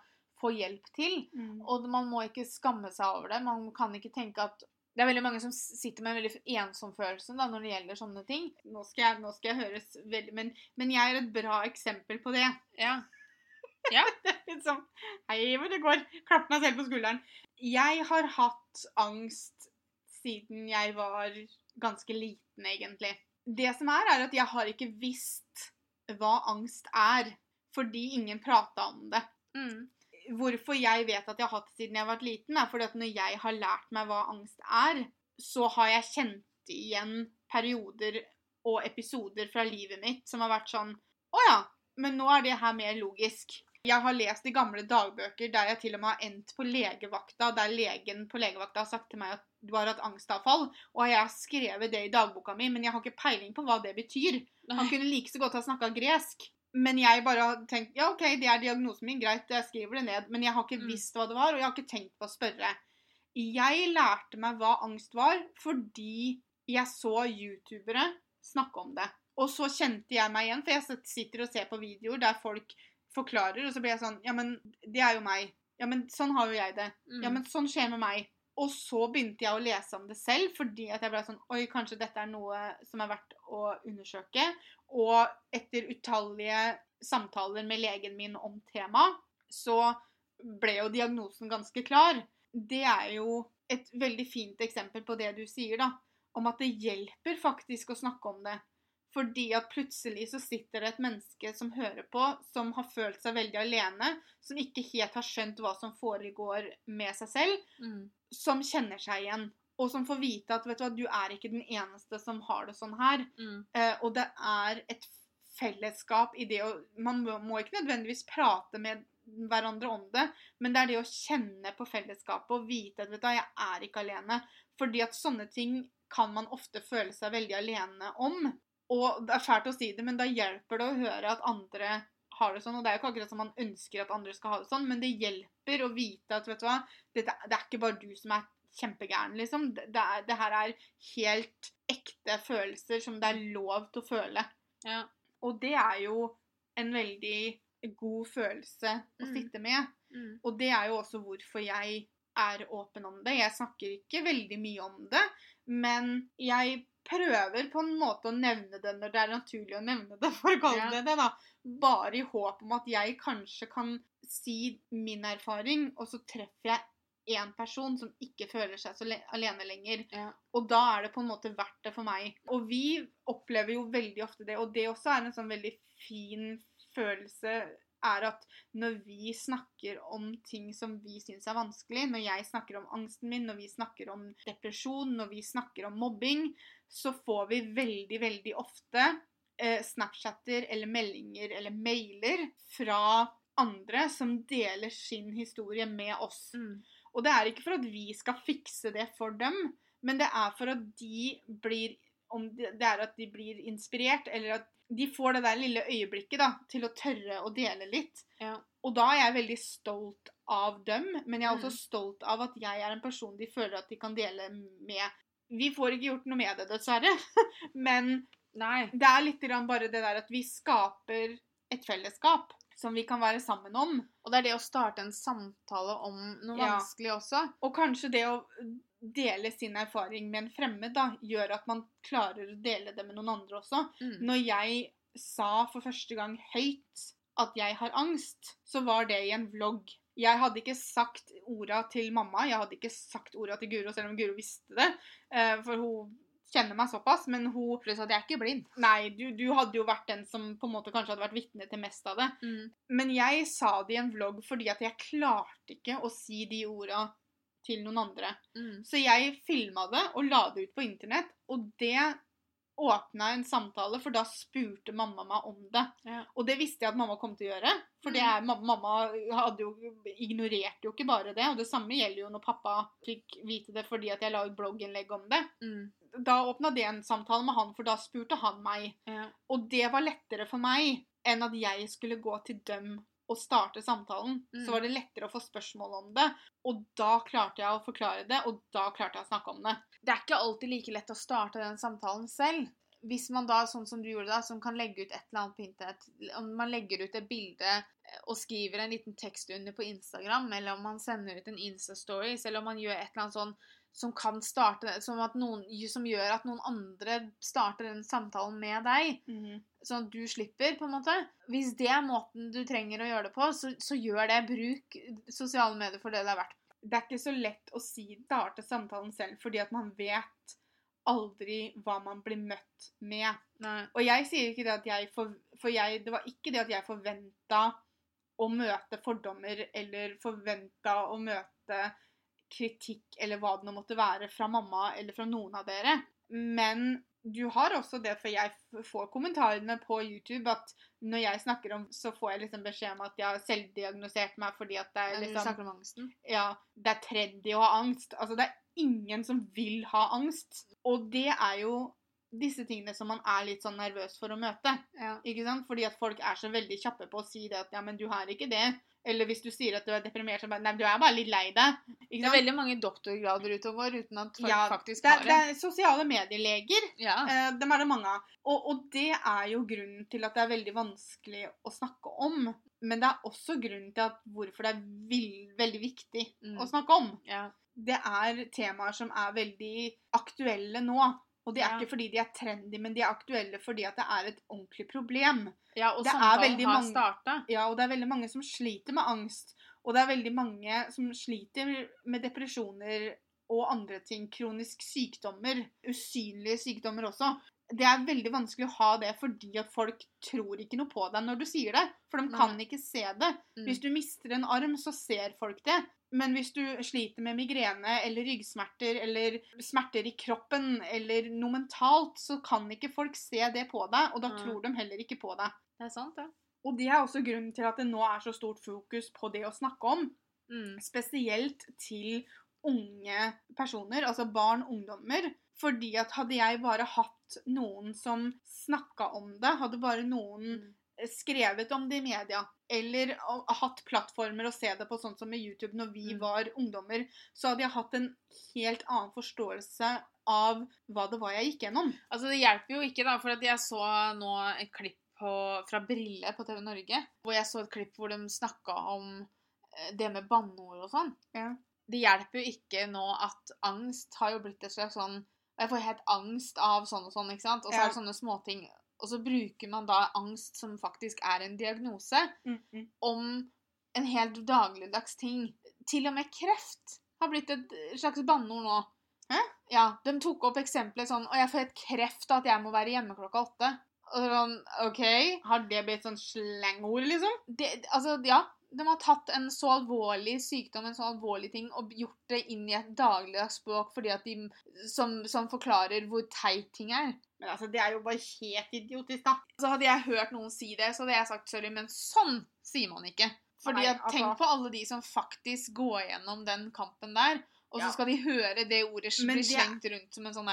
få hjelp til. Mm. Og man må ikke skamme seg over det. Man kan ikke tenke at Det er veldig mange som sitter med en veldig ensom følelse da, når det gjelder sånne ting. Nå, skal jeg, nå skal jeg høres veldig men, men jeg er et bra eksempel på det. Ja. Litt sånn Hei, hvor det går. Klapp meg selv på skulderen. Jeg har hatt angst siden jeg var ganske liten, egentlig. Det som er, er at jeg har ikke visst hva angst er, fordi ingen prata om det. Mm. Hvorfor jeg vet at jeg har hatt det siden jeg var liten, er fordi at når jeg har lært meg hva angst er, så har jeg kjent igjen perioder og episoder fra livet mitt som har vært sånn Å ja, men nå er det her mer logisk. Jeg har lest i gamle dagbøker der jeg til og med har endt på legevakta, der legen på legevakta har sagt til meg at du har hatt angstavfall, og jeg har skrevet det i dagboka mi, men jeg har ikke peiling på hva det betyr. Han kunne like så godt ha snakka gresk. Men jeg bare har tenkt ja, OK, det er diagnosen min, greit, jeg skriver det ned. Men jeg har ikke Mm. visst hva det var, og jeg har ikke tenkt på å spørre. Jeg lærte meg hva angst var fordi jeg så youtubere snakke om det. Og så kjente jeg meg igjen, for jeg sitter og ser på videoer der folk forklarer, og så blir jeg sånn Ja, men det er jo meg. Ja, men sånn har jo jeg det. Mm. Ja, men sånn skjer med meg. Og så begynte jeg å lese om det selv, fordi at jeg ble sånn Oi, kanskje dette er noe som er verdt å undersøke. Og etter utallige samtaler med legen min om temaet, så ble jo diagnosen ganske klar. Det er jo et veldig fint eksempel på det du sier, da. Om at det hjelper faktisk å snakke om det. Fordi at plutselig så sitter det et menneske som hører på, som har følt seg veldig alene, som ikke helt har skjønt hva som foregår med seg selv, Mm. som kjenner seg igjen. Og som får vite at vet du hva, du er ikke den eneste som har det sånn her. Mm. Eh, og det er et fellesskap i det å Man må, må ikke nødvendigvis prate med hverandre om det, men det er det å kjenne på fellesskapet og vite at vet du, jeg er ikke alene. Fordi at sånne ting kan man ofte føle seg veldig alene om. Og det er fælt å si det, men da hjelper det å høre at andre har det sånn. Og det er jo ikke akkurat som man ønsker at andre skal ha det sånn, men det hjelper å vite at vet du hva, det, det er ikke bare du som er kjempegæren, liksom. Det, det, er, det her er helt ekte følelser som det er lov til å føle. Ja. Og det er jo en veldig god følelse å Mm. sitte med. Mm. Og det er jo også hvorfor jeg er åpen om det. Jeg snakker ikke veldig mye om det, men jeg prøver på en måte å nevne det når det er naturlig å nevne det, for å kalle det det, da. Bare i håp om at jeg kanskje kan si min erfaring, og så treffer jeg én person som ikke føler seg så le alene lenger. Ja. Og da er det på en måte verdt det for meg. Og vi opplever jo veldig ofte det, og det også er en sånn veldig fin følelse, er at når vi snakker om ting som vi syns er vanskelig, når jeg snakker om angsten min, når vi snakker om depresjon, når vi snakker om mobbing, så får vi veldig, veldig ofte eh, Snapchatter eller meldinger eller mailer fra andre som deler sin historie med oss. Mm. Og det er ikke for at vi skal fikse det for dem, men det er for at de blir om det er at de blir inspirert, eller at de får det der lille øyeblikket da, til å tørre å dele litt. Ja. Og da er jeg veldig stolt av dem, men jeg er også Mm. stolt av at jeg er en person de føler at de kan dele med. Vi får ikke gjort noe med det, dessverre, men Nei. det er litt bare det der at vi skaper et fellesskap. som vi kan være sammen om. Og det er det å starte en samtale om noe Ja. vanskelig også. Og kanskje det å dele sin erfaring med en fremmed da, gjør at man klarer å dele det med noen andre også. Mm. Når jeg sa for første gang høyt at jeg har angst, så var det i en vlogg. Jeg hadde ikke sagt orda til mamma, jeg hadde ikke sagt orda til Guro, selv om Guro visste det. eh, For hun kjenner meg såpass, men hun Pluss at jeg er ikke blind. Nei, du, du hadde jo vært den som på en måte kanskje hadde vært vitne til mest av det. Mm. Men jeg sa det i en vlogg fordi at jeg klarte ikke å si de orda til noen andre. Mm. Så jeg filma det og la det ut på internett, og det åpna en samtale, for da spurte mamma meg om det. Ja. Og det visste jeg at mamma kom til å gjøre, for det er, mamma hadde jo, ignorerte jo ikke bare det. Og det samme gjelder jo når pappa fikk vite det fordi at jeg la ut blogginnlegg om det. Mm. Da åpna det en samtale med han, for da spurte han meg. Ja. Og det var lettere for meg enn at jeg skulle gå til dem og starte samtalen. Mm. Så var det lettere å få spørsmål om det. Og da klarte jeg å forklare det, og da klarte jeg å snakke om det. Det er ikke alltid like lett å starte den samtalen selv. Hvis man da, sånn som du gjorde da, som kan legge ut et eller annet på internett Om man legger ut et bilde eh, og skriver en liten tekst under på Instagram, eller om man sender ut en Insta-stories, eller om man gjør et eller annet sånn som kan starte som, at noen, som gjør at noen andre starter den samtalen med deg, sånn at du slipper, på en måte. Hvis det er måten du trenger å gjøre det på, så, så gjør det. Bruk sosiale medier for det det er verdt. Det er ikke så lett å si starte samtalen selv, fordi at man vet aldri hva man blir møtt med. Nei. Og jeg sier ikke det at jeg for, for jeg, det var ikke det at jeg forventa å møte fordommer eller forventa å møte kritikk eller hva det nå måtte være fra mamma eller fra noen av dere. Men du har også det, for jeg får kommentarene på YouTube at når jeg snakker om, så får jeg liksom beskjed om at jeg har selvdiagnosert meg fordi at det er liksom du snakker om angsten. ja, det er trendy å ha angst. Altså, det er ingen som vil ha angst. Og det er jo disse tingene som man er litt sånn nervøs for å møte. Ja. Ikke sant? Fordi at folk er så veldig kjappe på å si det at ja, men du har ikke det. Eller hvis du sier at du er deprimert, så bare Nei, du er bare litt lei deg. Det er veldig mange doktorgrader ute og går uten at folk Ja, faktisk har det det. er sosiale medieleger. Ja. Eh, dem er det mange av. Og, og det er jo grunnen til at det er veldig vanskelig å snakke om. Men det er også grunnen til at hvorfor det er veldig viktig Mm. å snakke om. ja. det er temaer som er veldig aktuelle nå. Og det er Ja. ikke fordi de er trendy, men de er aktuelle fordi at det er et ordentlig problem. ja, og Det samtalen har mange- starta. Ja, og det er veldig mange som sliter med angst. Og det er veldig mange som sliter med depresjoner og andre ting. Kronisk sykdommer. Usynlige sykdommer også. Det er veldig vanskelig å ha det fordi at folk tror ikke noe på deg når du sier det. For de kan ikke se det. Mm. Hvis du mister en arm, så ser folk det. Men hvis du sliter med migrene eller ryggsmerter eller smerter i kroppen eller noe mentalt, så kan ikke folk se det på deg, og da Nei. tror de heller ikke på deg. Det er sant, ja. Og det er også grunnen til at det nå er så stort fokus på det å snakke om. Mm. Spesielt til unge personer, altså barn og ungdommer. Fordi at hadde jeg bare hatt noen som snakka om det, hadde bare noen Mm. Skrevet om det i media, eller hatt plattformer å se det på, sånn som med YouTube når vi Mm. var ungdommer, så hadde jeg hatt en helt annen forståelse av hva det var jeg gikk gjennom. Altså, det hjelper jo ikke, da, for jeg så nå et klipp på, fra Brille på TV Norge, hvor jeg så et klipp hvor de snakka om eh, det med banneord og sånn. Ja. Det hjelper jo ikke nå at angst har jo blitt et slags sånn Jeg får helt angst av sånn og sånn, ikke sant? Og så Ja. er det sånne småting. Og så bruker man da angst, som faktisk er en diagnose, om en helt dagligdags ting. Til og med kreft har blitt et slags banneord nå. Hæ? Ja, De tok opp eksempelet sånn Og jeg får helt kreft av at jeg må være hjemme klokka åtte. Og sånn, OK. Har det blitt sånn slangord, liksom? Det, altså, ja. De har tatt en så alvorlig sykdom, en så alvorlig ting, og gjort det inn i et dagligdags språk fordi at de, som, som forklarer hvor teit ting er. Men altså, det er jo bare helt idiotisk, da. Så hadde jeg hørt noen si det, så hadde jeg sagt sorry, men sånn sier man ikke. Fordi Nei, altså- Tenk på alle de som faktisk går gjennom den kampen der, og så Ja. skal de høre det ordet som blir slengt rundt som en sånn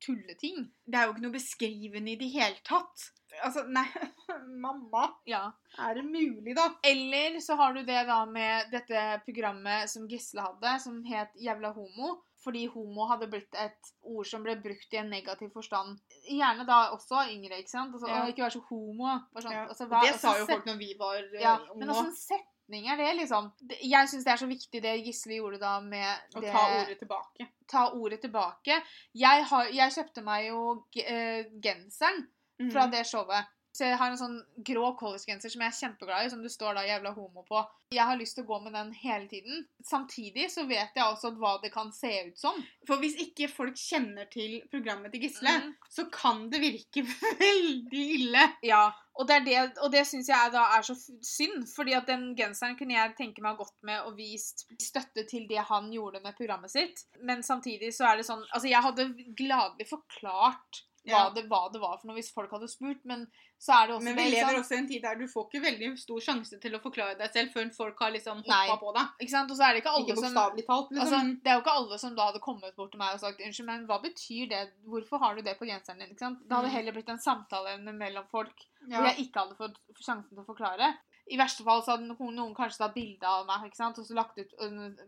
tulleting. Det er jo ikke noe beskrivende i det hele tatt. Altså, nei Mamma, Ja. er det mulig, da? Eller så har du det da med dette programmet som Gisle hadde, som het Jævla homo. fordi homo hadde blitt et ord som ble brukt i en negativ forstand. Gjerne da også yngre, ikke sant? Altså, Ja. Ikke vær så homo. Sånn, Ja. altså, hva- Det altså, sa jo folk når vi var eh, Ja, unge. men åssen setning er det, liksom? Jeg syns det er så viktig det Gisle gjorde da med Å det ta ordet tilbake. ta ordet tilbake. Jeg, har, jeg kjøpte meg jo eh, genseren fra Mhm. det showet. Så jeg har en sånn grå collegegenser som jeg er kjempeglad i, som du står da 'jævla homo' på. Jeg har lyst til å gå med den hele tiden. Samtidig så vet jeg også hva det kan se ut som. For hvis ikke folk kjenner til programmet til Gisle, mm. så kan det virke veldig ille. Ja, og det, er det, det syns jeg da er så synd. fordi at den genseren kunne jeg tenke meg gått med og vist støtte til det han gjorde med programmet sitt. Men samtidig så er det sånn Altså, jeg hadde gladelig forklart hva, Ja. det, hva det var for noe hvis folk hadde spurt, men så er det også Men vi det, lever også i en tid der du får ikke veldig stor sjanse til å forklare deg selv før folk har liksom hoppa på deg. Ikke sant? Og så er det ikke alle Ikke som talt, liksom. Altså, det er jo ikke alle som da hadde kommet bort til meg og sagt unnskyld, men hva betyr det? Hvorfor har du det på genseren din? ikke sant? Det hadde Mm. heller blitt en samtaleevne mellom folk ja. hvor jeg ikke hadde fått sjansen til å forklare. I verste fall så hadde noen, kanskje tatt bilde av meg ikke sant? og så lagt ut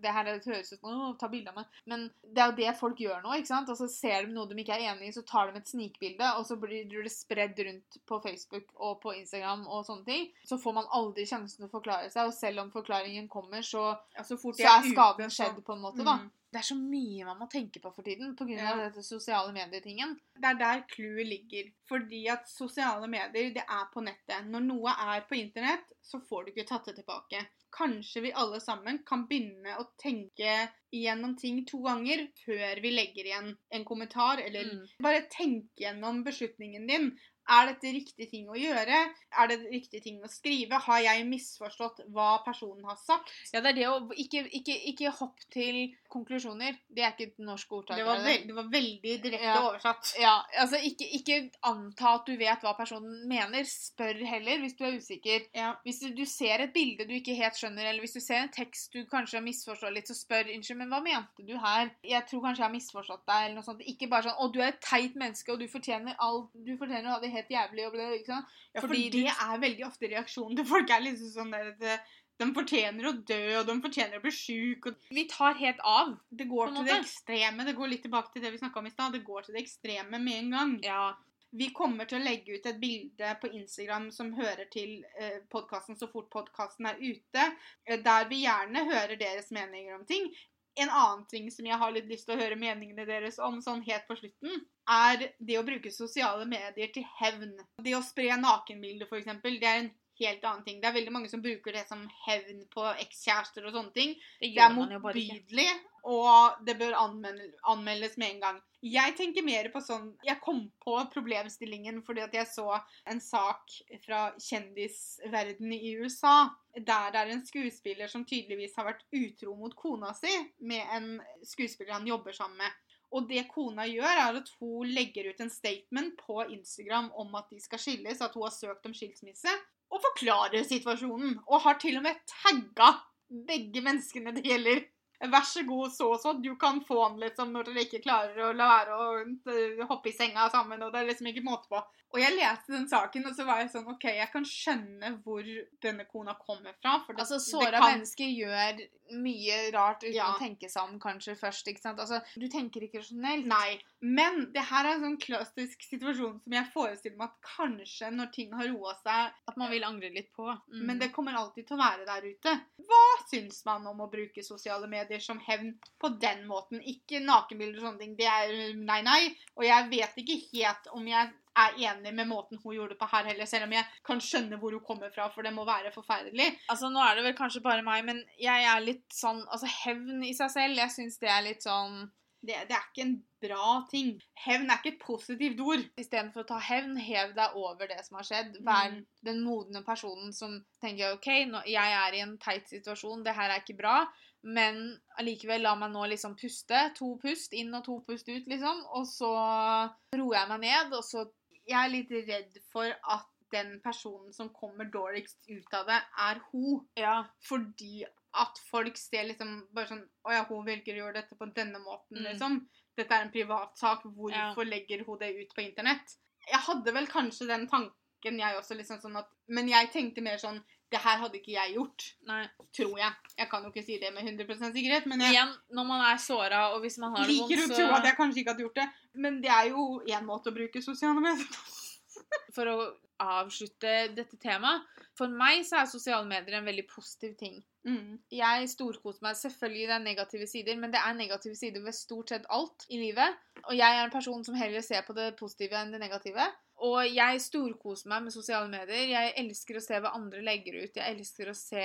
Det her er høres ut som ta bilde av meg. Men det er jo det folk gjør nå. ikke sant? Og så ser de noe de ikke er enig i, så tar de et snikbilde, og så blir det spredd rundt på Facebook og på Instagram og sånne ting. Så får man aldri sjansen til å forklare seg, og selv om forklaringen kommer, så, ja, så fort så er skaden ute, så- skjedd på en måte, da. Mm. Det er så mye man må tenke på for tiden pga. Ja. av dette sosiale medier-tingen. Det er der clouet ligger. Fordi at sosiale medier, det er på nettet. Når noe er på internett, så får du ikke tatt det tilbake. Kanskje vi alle sammen kan begynne å tenke igjennom ting to ganger før vi legger igjen en kommentar, eller Mm. bare tenke gjennom beslutningen din. Er dette riktig ting å gjøre? Er det riktig ting å skrive? Har jeg misforstått hva personen har sagt? Ja, det er det å ikke, ikke, ikke hopp til konklusjoner. Det er ikke et norsk ordtak. Det var, det? veld, det var veldig direkte Ja. oversatt. Ja, altså ikke, ikke anta at du vet hva personen mener. Spør heller hvis du er usikker. Ja. Hvis du, du ser et bilde du ikke helt skjønner, eller hvis du ser en tekst du kanskje misforstår litt, så spør unnskyld, men hva mente du her? Jeg tror kanskje jeg har misforstått deg, eller noe sånt. Ikke bare sånn å, du er et teit menneske, og du fortjener alt Du fortjener å ha det helt jævlig, og ble, ikke sant? Ja, for Fordi det er veldig ofte reaksjonen til folk er liksom sånn der eh, de fortjener å dø, og de fortjener å bli sjuk. og Vi tar helt av. Det går til det ekstreme. Det går litt tilbake til det vi snakka om i stad. Det går til det ekstreme med en gang. Ja. Vi kommer til å legge ut et bilde på Instagram som hører til eh, podkasten så fort podkasten er ute, eh, der vi gjerne hører deres meninger om ting. En annen ting som jeg har litt lyst til å høre meningene deres om sånn helt på slutten, er det å bruke sosiale medier til hevn. Det å spre nakenbilder, f.eks., det er en helt annen ting. Det er veldig mange som bruker det som hevn på ekskjærester og sånne ting. Det Det er gjør bare ikke. motbydelig, og det bør anmeldes med en gang. Jeg tenker mer på sånn Jeg kom på problemstillingen fordi at jeg så en sak fra kjendisverden i USA, der det er en skuespiller som tydeligvis har vært utro mot kona si med en skuespiller han jobber sammen med. Og det kona gjør, er at hun legger ut en statement på Instagram om at de skal skilles, at hun har søkt om skilsmisse, og forklarer situasjonen. Og har til og med tagga begge menneskene det gjelder. Vær så god, så og så, du kan få han liksom når dere ikke klarer å la være å eh, hoppe i senga sammen, og det er liksom ikke måte på. Og jeg leste den saken, og så var jeg sånn OK, jeg kan skjønne hvor denne kona kommer fra. For det, Altså, Såra kan- mennesker gjør mye rart uten Ja. å tenke seg om kanskje først. ikke sant? Altså, Du tenker ikke rasjonelt. Nei. Men det her er en sånn klassisk situasjon som jeg forestiller meg at kanskje når ting har roa seg At man vil angre litt på. Mm. Men det kommer alltid til å være der ute. Hva syns man om å bruke sosiale medier som hevn på den måten? Ikke nakenbilder og sånne ting. Det er nei, nei. Og jeg vet ikke helt om jeg er enig med måten hun gjorde det på her heller, selv om jeg kan skjønne hvor hun kommer fra, for det må være forferdelig. Altså, Nå er det vel kanskje bare meg, men jeg er litt sånn Altså, hevn i seg selv, jeg syns det er litt sånn Det, det er ikke en bra ting. Hevn er ikke et positivt ord. Istedenfor å ta hevn, hev deg over det som har skjedd. Vær Mm. den modne personen som tenker OK, nå, jeg er i en teit situasjon, det her er ikke bra, men allikevel la meg nå liksom puste. To pust inn og to pust ut, liksom. Og så roer jeg meg ned, og så Jeg er litt redd for at den personen som kommer dårligst ut av det, er hun. Ja. Fordi at folk ser liksom bare sånn Å ja, hun velger å gjøre dette på denne måten, Mm. liksom. Dette er en privatsak. Hvorfor legger hun det ut på internett? Jeg hadde vel kanskje den tanken, jeg også, liksom sånn at Men jeg tenkte mer sånn Det her hadde ikke jeg gjort, Nei. tror jeg. Jeg kan jo ikke si det med 100% sikkerhet, men jeg Igjen, når man er såra, og hvis man har det liker å vondt, tro at jeg kanskje ikke hadde gjort det. Men det er jo én måte å bruke sosiale medier. For å avslutte dette temaet For meg så er sosiale medier en veldig positiv ting. Mm. Jeg storkoser meg. Selvfølgelig det er negative sider, men det er negative sider ved stort sett alt i livet. Og jeg er en person som heller ser på det positive enn det negative. Og jeg storkoser meg med sosiale medier. Jeg elsker å se hva andre legger ut. Jeg elsker å se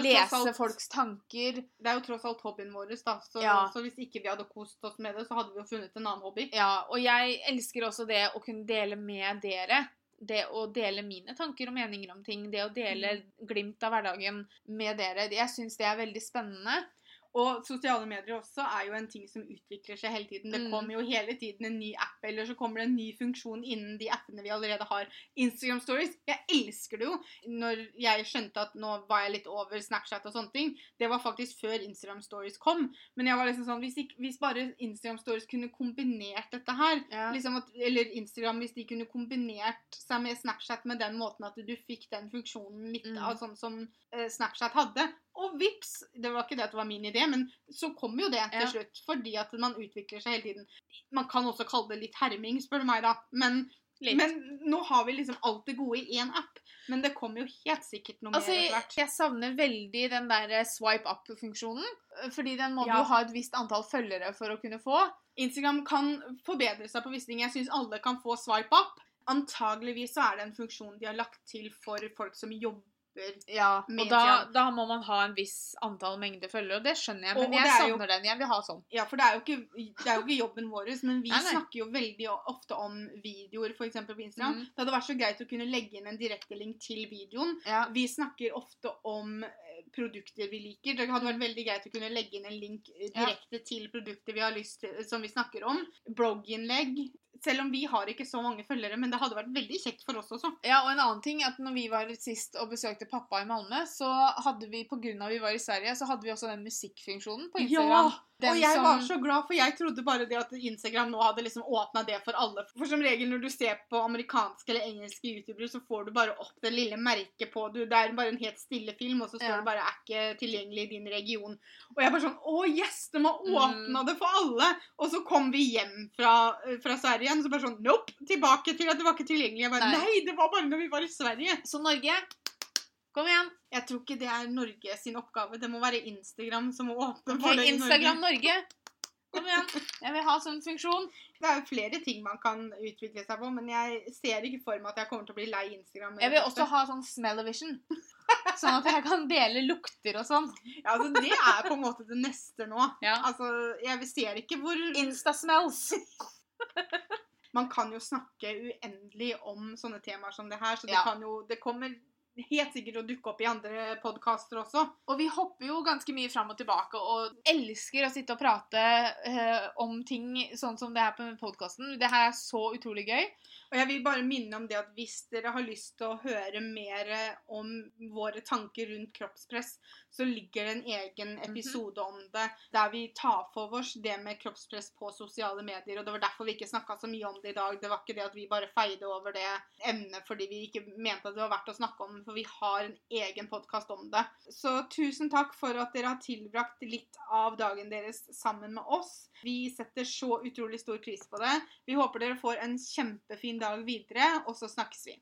Lese alt- folks tanker. Det er jo tross alt hobbyen vår, da. Så, Ja. så hvis ikke vi hadde kost oss med det, så hadde vi jo funnet en annen hobby. Ja, og jeg elsker også det å kunne dele med dere. Det å dele mine tanker og meninger om ting. Det å dele glimt av hverdagen med dere. Jeg syns det er veldig spennende. Og sosiale medier også er jo en ting som utvikler seg hele tiden. Det Mm. kommer jo hele tiden en ny app, eller så kommer det en ny funksjon innen de appene vi allerede har. Instagram Stories, jeg elsker det jo. Når jeg skjønte at nå var jeg litt over Snapchat og sånne ting, det var faktisk før Instagram Stories kom. Men jeg var liksom sånn, hvis, ikke, hvis bare Instagram Stories kunne kombinert dette her, Ja. liksom at, eller Instagram, hvis de kunne kombinert seg med Snapchat med den måten at du fikk den funksjonen litt Mm. av sånn som eh, Snapchat hadde. Og vips! Det var ikke det at det var min idé, men så kom jo det til slutt. Fordi at man utvikler seg hele tiden. Man kan også kalle det litt herming, spør du meg, da. Men, Litt. men nå har vi liksom alt det gode i én app. Men det kommer jo helt sikkert noe Altså, mer etter hvert. jeg savner veldig den der swipe up-funksjonen. Fordi den må Ja. jo ha et visst antall følgere for å kunne få. Instagram kan forbedre seg på visse ting. Jeg syns alle kan få swipe up. Antageligvis så er det en funksjon de har lagt til for folk som jobber Ja, og da, da må man ha en viss antall mengde følgere, og det skjønner jeg. Men og jeg er jo- savner den. Jeg vil ha sånn. Ja, for det er jo ikke, det er jo ikke jobben vår, men vi Nei, nei. snakker jo veldig ofte om videoer, f.eks. på Instagram. Mm. Det hadde vært så greit å kunne legge inn en direktelink til videoen. Ja. Vi snakker ofte om eh, produkter vi liker. Det hadde vært veldig greit å kunne legge inn en link direkte Ja. til produkter vi har lyst til, som vi snakker om. Blogginnlegg. Selv om vi har ikke så mange følgere, men det hadde vært veldig kjekt for oss også. Ja, og en annen ting at når vi var sist og besøkte pappa i Malmö, så hadde vi, på grunn av vi var i Sverige, så hadde vi også den musikkfunksjonen på Instagram. Den og jeg som- var så glad, for jeg trodde bare det at Instagram nå hadde liksom åpna det for alle. For som regel når du ser på amerikanske eller engelske youtubere, så får du bare opp det lille merket på du. Det er bare en helt stille film, og så står Ja. det bare 'er ikke tilgjengelig i din region'. Og jeg bare sånn Å, yes! De har Mm. åpna det for alle! Og så kom vi hjem fra, fra Sverige igjen, så bare sånn Nope! Tilbake til at det var ikke tilgjengelig. Jeg bare Nei. Nei, det var bare når vi var i Sverige. Så Norge, kom igjen. Jeg tror ikke det er Norge sin oppgave. Det må være Instagram som må åpne for det i Instagram Norge. Kom igjen. Jeg vil ha sånn funksjon. Det er jo flere ting man kan utvikle seg på, men jeg ser ikke for meg at jeg kommer til å bli lei Instagram. Jeg vil også ha sånn smell-o-vision. Sånn at jeg kan dele lukter og sånn. Ja, altså, det er på en måte det neste nå. Ja. Altså, jeg ser ikke hvor Insta-smells. Man kan jo snakke uendelig om sånne temaer som det her, så det Ja. kan jo Det kommer helt sikkert å dukke opp i andre podkaster også. Og vi hopper jo ganske mye fram og tilbake og elsker å sitte og prate eh, om ting sånn som det her på podkasten. Det her er så utrolig gøy. Og jeg vil bare minne om det at hvis dere har lyst til å høre mer om våre tanker rundt kroppspress, så ligger det en egen Mhm. episode om det der vi tar for oss det med kroppspress på sosiale medier. Og det var derfor vi ikke snakka så mye om det i dag. Det var ikke det at vi bare feide over det emnet fordi vi ikke mente at det var verdt å snakke om, for vi har en egen podkast om det. Så tusen takk for at dere har tilbrakt litt av dagen deres sammen med oss. Vi setter så utrolig stor pris på det. Vi håper dere får en kjempefin dag videre, og så snakkes vi.